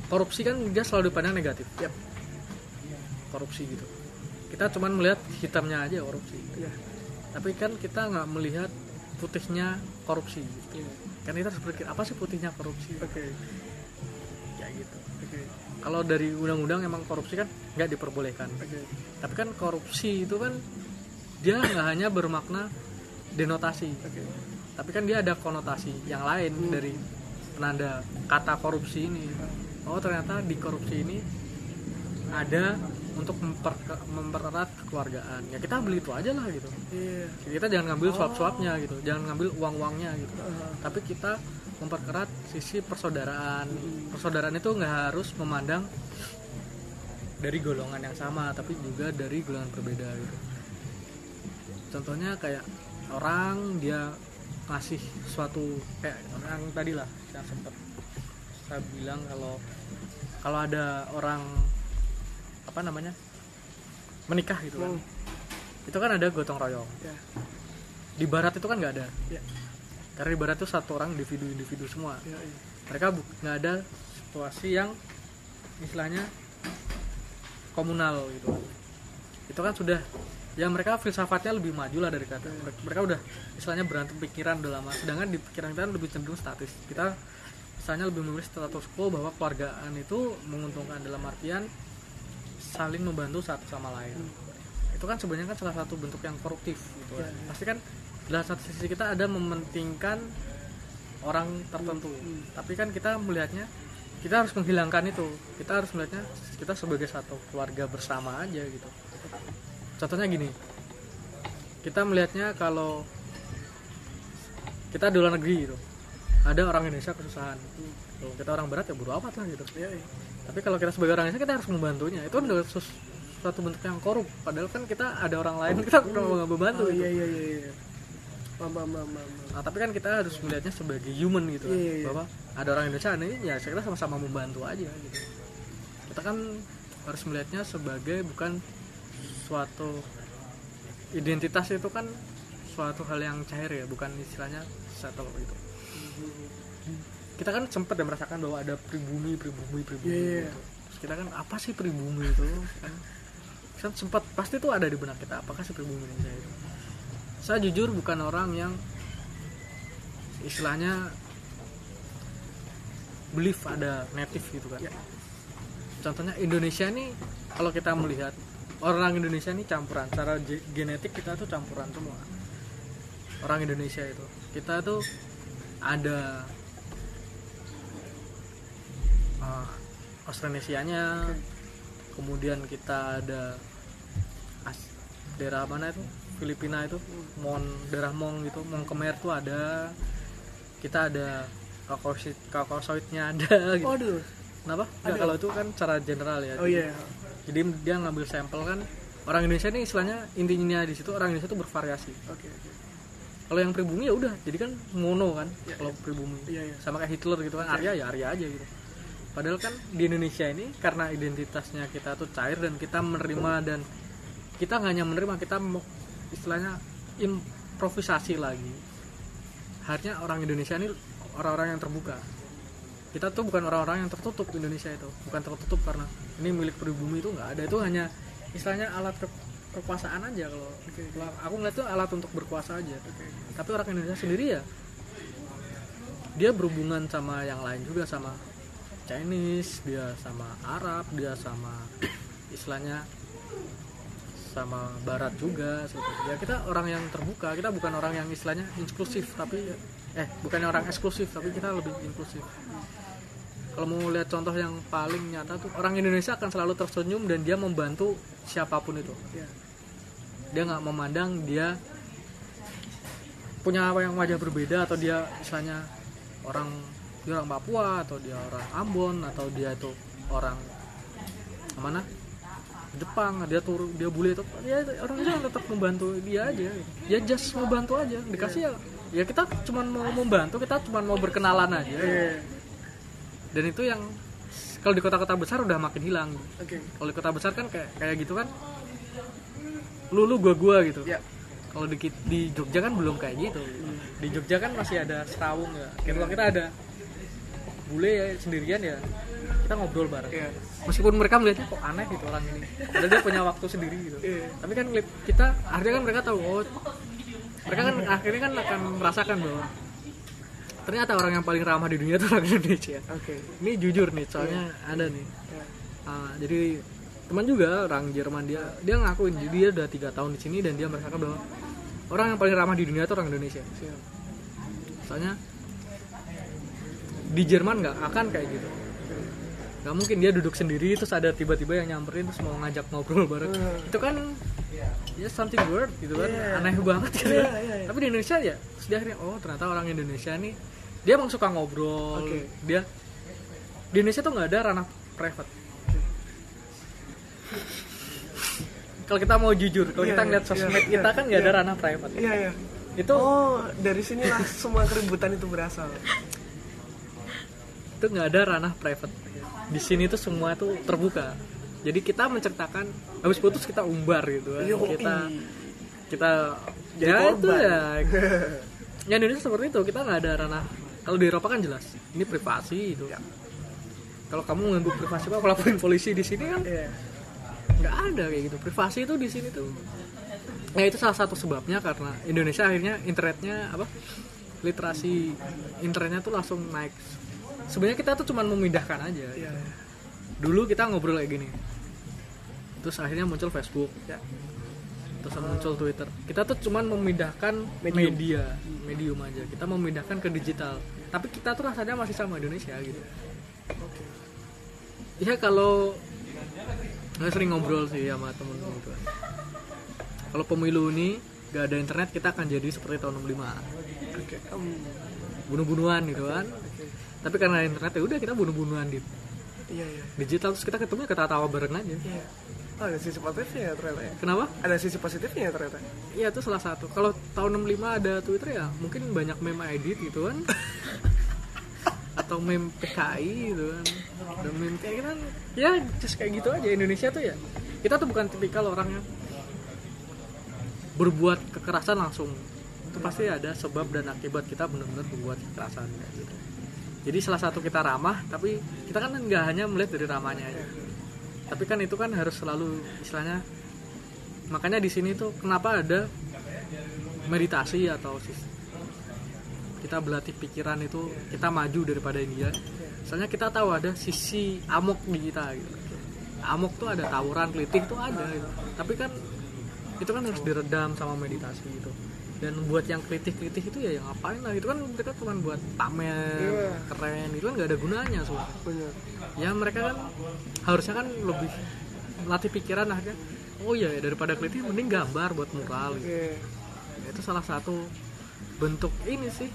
korupsi kan dia selalu dipandang negatif
Yap.
korupsi gitu kita cuman melihat hitamnya aja korupsi
Iya.
tapi kan kita nggak melihat putihnya korupsi gitu.
Iya.
kan kita harus berpikir apa sih putihnya korupsi
oke
kayak gitu
oke
kalau dari undang-undang emang korupsi kan nggak diperbolehkan.
Oke.
Tapi kan korupsi itu kan dia nggak hanya bermakna denotasi.
Oke.
Tapi kan dia ada konotasi yang lain dari penanda kata korupsi ini. Oh ternyata di korupsi ini ada untuk memper, mempererat kekeluargaan. Ya kita beli itu aja lah gitu.
Iya.
Kita jangan ngambil suap suapnya gitu. Jangan ngambil uang uangnya gitu.
Ah,
tapi kita memperkerat sisi persaudaraan. Persaudaraan itu nggak harus memandang dari golongan yang sama tapi juga dari golongan berbeda gitu. Contohnya kayak orang dia ngasih suatu kayak orang tadi lah yang sempat saya bilang kalau kalau ada orang apa namanya menikah gitu kan.
Hmm.
itu kan ada gotong royong.
Ya.
Di barat itu kan nggak ada.
Ya
karena di barat itu satu orang individu-individu semua.
Ya, ya.
mereka nggak ada situasi yang istilahnya komunal gitu. Itu kan sudah ya mereka filsafatnya lebih maju lah dari kata. Mereka, mereka udah istilahnya berantem pikiran udah lama. Sedangkan di pikiran kita lebih cenderung statis. Kita misalnya lebih memilih status quo bahwa keluargaan itu menguntungkan dalam artian saling membantu satu sama lain. Itu kan sebenarnya kan salah satu bentuk yang koruptif gitu kan. pasti kan dalam satu sisi kita ada mementingkan orang tertentu. Tapi kan kita melihatnya kita harus menghilangkan itu. Kita harus melihatnya kita sebagai satu keluarga bersama aja gitu. Contohnya gini kita melihatnya kalau kita di luar negeri gitu. Ada orang Indonesia kesusahan. Kalau kita orang barat ya bodo amat lah gitu.
Ya, ya.
tapi kalau kita sebagai orang Indonesia kita harus membantunya. Itu sus- suatu bentuk yang korup. Padahal kan kita ada orang lain kita perlu nggak membantu
oh
gitu.
iya iya iya paham paham paham.
Nah, tapi kan kita harus melihatnya sebagai human gitu kan.
Iya, iya.
bahwa ada orang Indonesia ini ya kita sama-sama membantu aja gitu kita kan harus melihatnya sebagai bukan suatu identitas itu kan suatu hal yang cair ya bukan istilahnya settle gitu kita kan sempat ya merasakan bahwa ada pribumi pribumi pribumi
Iya.
gitu. Terus kita kan apa sih pribumi itu kan sempat pasti tuh ada di benak kita apakah sih pribumi Indonesia itu saya jujur bukan orang yang istilahnya believe ada native gitu kan.
Ya.
contohnya Indonesia nih kalau kita melihat orang Indonesia ini campuran. Secara ge- genetik kita tuh campuran semua. Orang Indonesia itu. Kita tuh ada uh, Austronesianya kemudian kita ada As- daerah mana itu Filipina itu Mon daerah Mong gitu Mong Khmer tuh ada kita ada Kaukasoid Kaukasoidnya ada gitu.
Waduh.
Kenapa? Kalau itu kan secara general ya.
Oh iya.
Jadi dia ngambil sampel kan orang Indonesia ini istilahnya intinya di situ orang Indonesia itu bervariasi.
Oke. oke.
Kalau yang pribumi ya udah, jadi kan mono kan kalau pribumi.
Iya, iya.
Sama kayak Hitler gitu kan, Arya ya Arya aja gitu. Padahal kan di Indonesia ini karena identitasnya kita tuh cair dan kita menerima dan kita nggak hanya menerima, kita mau istilahnya improvisasi lagi. Harusnya orang Indonesia ini orang-orang yang terbuka. Kita tuh bukan orang-orang yang tertutup di Indonesia itu, bukan tertutup karena ini milik pribumi itu nggak ada. Itu hanya istilahnya alat ke- kekuasaan aja kalau kalau aku ngeliat itu alat untuk berkuasa aja. Tapi orang Indonesia sendiri ya dia berhubungan sama yang lain juga sama Chinese, dia sama Arab, dia sama istilahnya sama Barat juga. seperti. Ya kita orang yang terbuka, kita bukan orang yang istilahnya inklusif, tapi eh bukan orang eksklusif, tapi kita lebih inklusif. Kalau mau lihat contoh yang paling nyata tuh orang Indonesia akan selalu tersenyum dan dia membantu siapa pun itu.
Iya.
Dia nggak memandang dia punya apa yang wajah berbeda atau dia misalnya orang dia orang Papua atau dia orang Ambon atau dia itu orang mana Jepang dia turun dia bule itu dia orang Indonesia tetap membantu dia aja. Ya just membantu aja dikasih ya. Ya kita cuma mau membantu kita cuma mau berkenalan aja.
Iya.
dan itu yang kalau di kota-kota besar udah makin hilang.
Oke.
kalau di kota besar kan kayak kayak gitu kan lu lu gua gua gitu.
Ya.
kalau di, di Jogja kan belum kayak gitu. Di Jogja kan masih ada serawung ya. Kalau kita ada bule ya sendirian ya kita ngobrol bareng.
Iya.
meskipun mereka melihatnya kok aneh gitu orang ini. Padahal dia punya waktu sendiri gitu.
Iya.
tapi kan kita akhirnya kan mereka tahu oh mereka kan akhirnya kan akan merasakan bahwa ternyata orang yang paling ramah di dunia itu orang Indonesia.
Oke.
ini jujur nih soalnya ada nih.
Ya.
Ah, jadi teman juga orang Jerman dia dia ngakuin. Jadi dia udah tiga tahun di sini dan dia merasakan bahwa orang yang paling ramah di dunia itu orang Indonesia. Soalnya di Jerman nggak akan kayak gitu nggak mungkin dia duduk sendiri terus ada tiba-tiba yang nyamperin terus mau ngajak ngobrol bareng
Hmm.
itu kan ya something weird gitu kan
Iya.
aneh banget gitu kan.
iya, iya.
tapi di Indonesia ya terus dia akhirnya oh ternyata orang Indonesia nih dia emang suka ngobrol
Oke.
dia di Indonesia tuh nggak ada ranah private kalau kita mau jujur kalau
Iya,
kita ngeliat
iya,
sosmed
iya,
kita kan nggak ada
iya.
ranah private
Iya ya.
itu
Oh dari sinilah semua keributan itu berasal.
itu nggak ada ranah private di sini tuh semua tuh terbuka. Jadi kita menceritakan habis putus kita umbar gitu kan. Kita kita
Jadi
ya itu
korban.
ya. Ya Indonesia seperti itu. Kita nggak ada ranah. Kalau di Eropa kan jelas ini privasi itu
Ya.
kalau kamu nganggup privasi apa laporin polisi di sini kan
Iya.
nggak ada kayak gitu. Privasi itu di sini tuh. Ya itu salah satu sebabnya karena Indonesia akhirnya internetnya apa literasi internetnya tuh langsung naik sebenarnya kita tuh cuma memindahkan aja
Iya.
dulu kita ngobrol kayak gini terus akhirnya muncul Facebook
Ya.
terus muncul Twitter kita tuh cuman memindahkan
Medium.
media medium aja kita memindahkan ke digital tapi kita tuh rasanya masih sama Indonesia gitu
Oke.
ya kalau nggak sering ngobrol sih sama temen gitu kalau pemilu ini gak ada internet kita akan jadi seperti tahun 65
Oke. Em,
bunuh-bunuhan gitu kan. Tapi karena ada internet ya udah kita bunuh-bunuhan di
Iya iya.
digital terus kita ketemu kita tawa bareng aja
Iya. Oh, ada sisi positifnya ya ternyata ya.
kenapa
Ada sisi positifnya ya ternyata.
Iya itu salah satu. Kalau tahun 65 ada Twitter ya mungkin banyak meme edit gitu kan. atau meme PKI gitu kan dan meme kayak kan ya just kayak gitu aja Indonesia tuh ya kita tuh bukan tipikal orang yang berbuat kekerasan langsung itu pasti ada sebab dan akibat kita benar-benar berbuat kekerasan kayak gitu jadi salah satu kita ramah tapi kita kan nggak hanya melihat dari ramahnya aja. Tapi kan itu kan harus selalu istilahnya makanya di sini tuh kenapa ada meditasi atau kita berlatih pikiran itu kita maju daripada India. Soalnya kita tahu ada sisi amok di kita gitu. Amok tuh ada tawuran kritik tuh ada gitu. tapi kan itu kan harus diredam sama meditasi gitu dan buat yang kritik-kritik itu ya yang ngapain lah. Itu kan mereka cuma buat pamer
Iya.
keren. Itu kan nggak ada gunanya soalnya
bener
ya mereka kan harusnya kan lebih latih pikiran akhirnya oh iya ya daripada kritik mending gambar buat mural. Gitu.
Iya.
itu salah satu bentuk ini sih.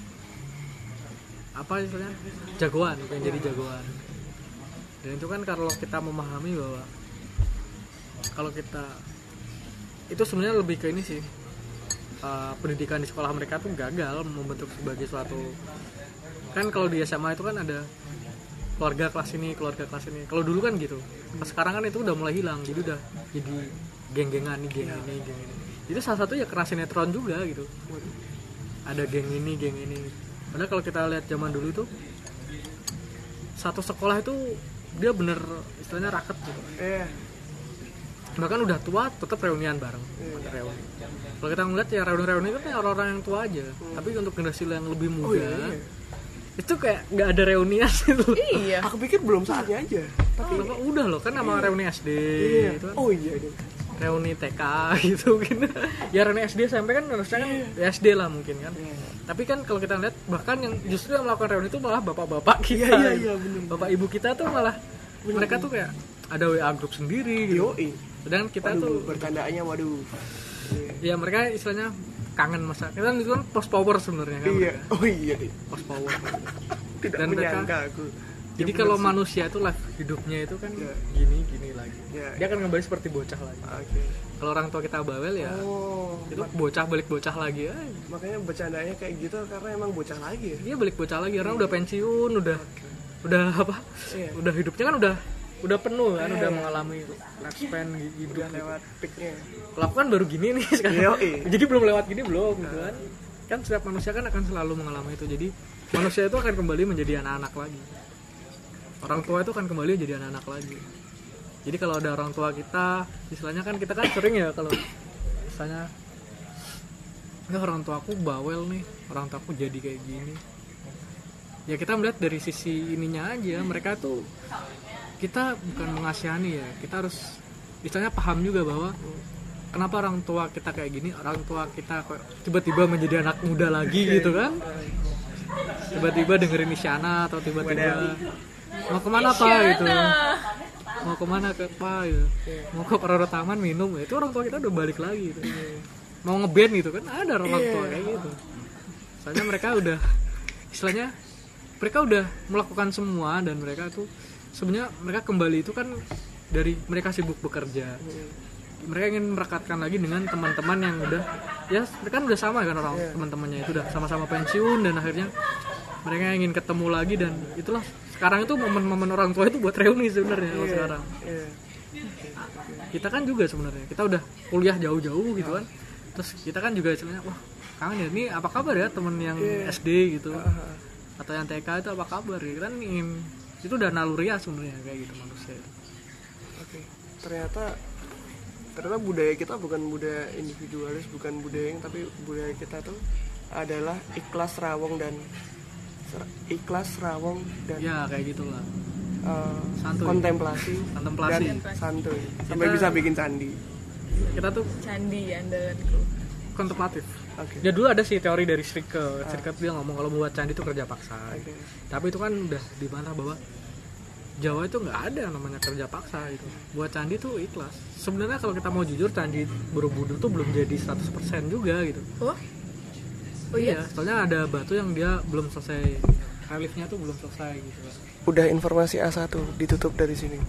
Apa istilahnya? Jagoan pengen jadi jagoan. Dan itu kan kalau kita memahami bahwa kalau kita itu sebenarnya lebih ke ini sih uh, pendidikan di sekolah mereka tuh gagal membentuk sebagai suatu kan kalau di SMA itu kan ada keluarga kelas ini keluarga kelas ini. Kalau dulu kan gitu. Pas sekarang kan itu udah mulai hilang. Jadi udah jadi geng-gengan nih geng ini geng ini. Itu salah satu ya kena sinetron juga gitu. Ada geng ini geng ini. Padahal kalau kita lihat zaman dulu itu satu sekolah itu dia bener istilahnya raket gitu.
Iya.
Bahkan udah tua tetap reunian bareng ada reuni kalau kita ngeliat ya reuni-reuni itu kan orang-orang yang tua aja tapi untuk generasi yang lebih
Oh
muda
iya. iya.
itu kayak nggak ada reunian gitu
iya
Aku pikir belum saatnya aja. Tapi
Loh, kok udah loh kan nama reuni SD
iya.
itu kan
Oh iya deh.
reuni TK gitu kan ya reuni SD sampai kan harusnya kan ya SD lah mungkin kan tapi kan kalau kita lihat bahkan yang justru yang melakukan reuni itu malah bapak-bapak kita
Iya, iya,
gitu.
iya, bener.
bapak ibu kita tuh malah mereka tuh kayak ada WA grup sendiri gitu
Yoi.
Dan kita
Waduh,
tuh
bercandaannya waduh. Iya.
ya mereka istilahnya kangen masa kita kan itu kan post power sebenarnya kan
Iya.
mereka.
Oh iya deh.
post power
Tidak
Dan mereka-
aku.
jadi
Ya,
kalau
sih.
manusia itu life hidupnya itu kan
Iya.
gini gini lagi
Iya.
dia akan kembali seperti bocah lagi
Oke.
kalau orang tua kita bawel ya
Oh,
itu bocah balik bocah lagi ya
makanya bercandanya kayak gitu karena emang bocah lagi ya.
dia balik bocah lagi orang udah pensiun udah udah apa
Iya.
udah hidupnya kan udah udah penuh kan
Iya.
udah mengalami lifespan hidup
Udah
gitu.
lewat peaknya.
aku kan baru gini nih sekarang. Jadi belum lewat gini belum gitu kan. Kan setiap manusia kan akan selalu mengalami itu. Jadi manusia itu akan kembali menjadi anak-anak lagi. Orang tua itu akan kembali menjadi anak-anak lagi. Jadi kalau ada orang tua kita istilahnya kan kita kan sering ya kalau misalnya ya orang tua aku bawel nih orang tua aku jadi kayak gini. Ya kita melihat dari sisi ininya aja mereka tuh kita bukan mengasihani ya. Kita harus istilahnya paham juga bahwa kenapa orang tua kita kayak gini orang tua kita kok tiba-tiba menjadi anak muda lagi gitu kan? Tiba-tiba dengerin Isyana atau tiba-tiba mau ke mana pak? Gitu. Mau ke mana ke apa gitu. Mau ke Paroro Taman minum itu orang tua kita udah balik lagi gitu. Mau ngeband gitu kan? Ada orang tua kayak gitu. Soalnya mereka udah istilahnya mereka udah melakukan semua dan mereka tuh sebenarnya mereka kembali itu kan dari mereka sibuk bekerja. Mereka ingin merekatkan lagi dengan teman-teman yang udah ya mereka kan udah sama kan orang teman-temannya itu udah sama-sama pensiun dan akhirnya mereka ingin ketemu lagi dan itulah sekarang itu momen-momen orang tua itu buat reuni sebenarnya kalau sekarang.
Iya.
kita kan juga sebenarnya kita udah kuliah jauh-jauh gitu kan. Terus kita kan juga sebenarnya wah kangen ya ini apa kabar ya temen yang SD gitu? Atau yang TK itu apa kabar ya? Kan ingin itu udah naluriah sebenarnya kayak gitu manusia itu.
Oke. Ternyata ternyata budaya kita bukan budaya individualis, bukan budaya yang tapi budaya kita tuh adalah ikhlas rawong dan ikhlas rawong dan
ya kayak gitulah
eh,
Santuy.
kontemplasi,
Kontemplasi.
dan santuy sampai
Kita-
bisa bikin candi.
kita tuh
candi andalanku
kontemplatif
Oke.
ya dulu ada sih teori dari Srike Srike dia ngomong kalau buat candi itu kerja paksa.
Oke.
tapi itu kan udah dibantah bahwa Jawa itu nggak ada namanya kerja paksa itu buat candi tuh ikhlas. Sebenarnya kalau kita mau jujur candi Borobudur tuh belum jadi 100% juga gitu.
Oh?
Oh iya? Soalnya ada batu yang dia belum selesai. Reliefnya tuh belum selesai gitu.
Udah informasi A1 ditutup dari sini.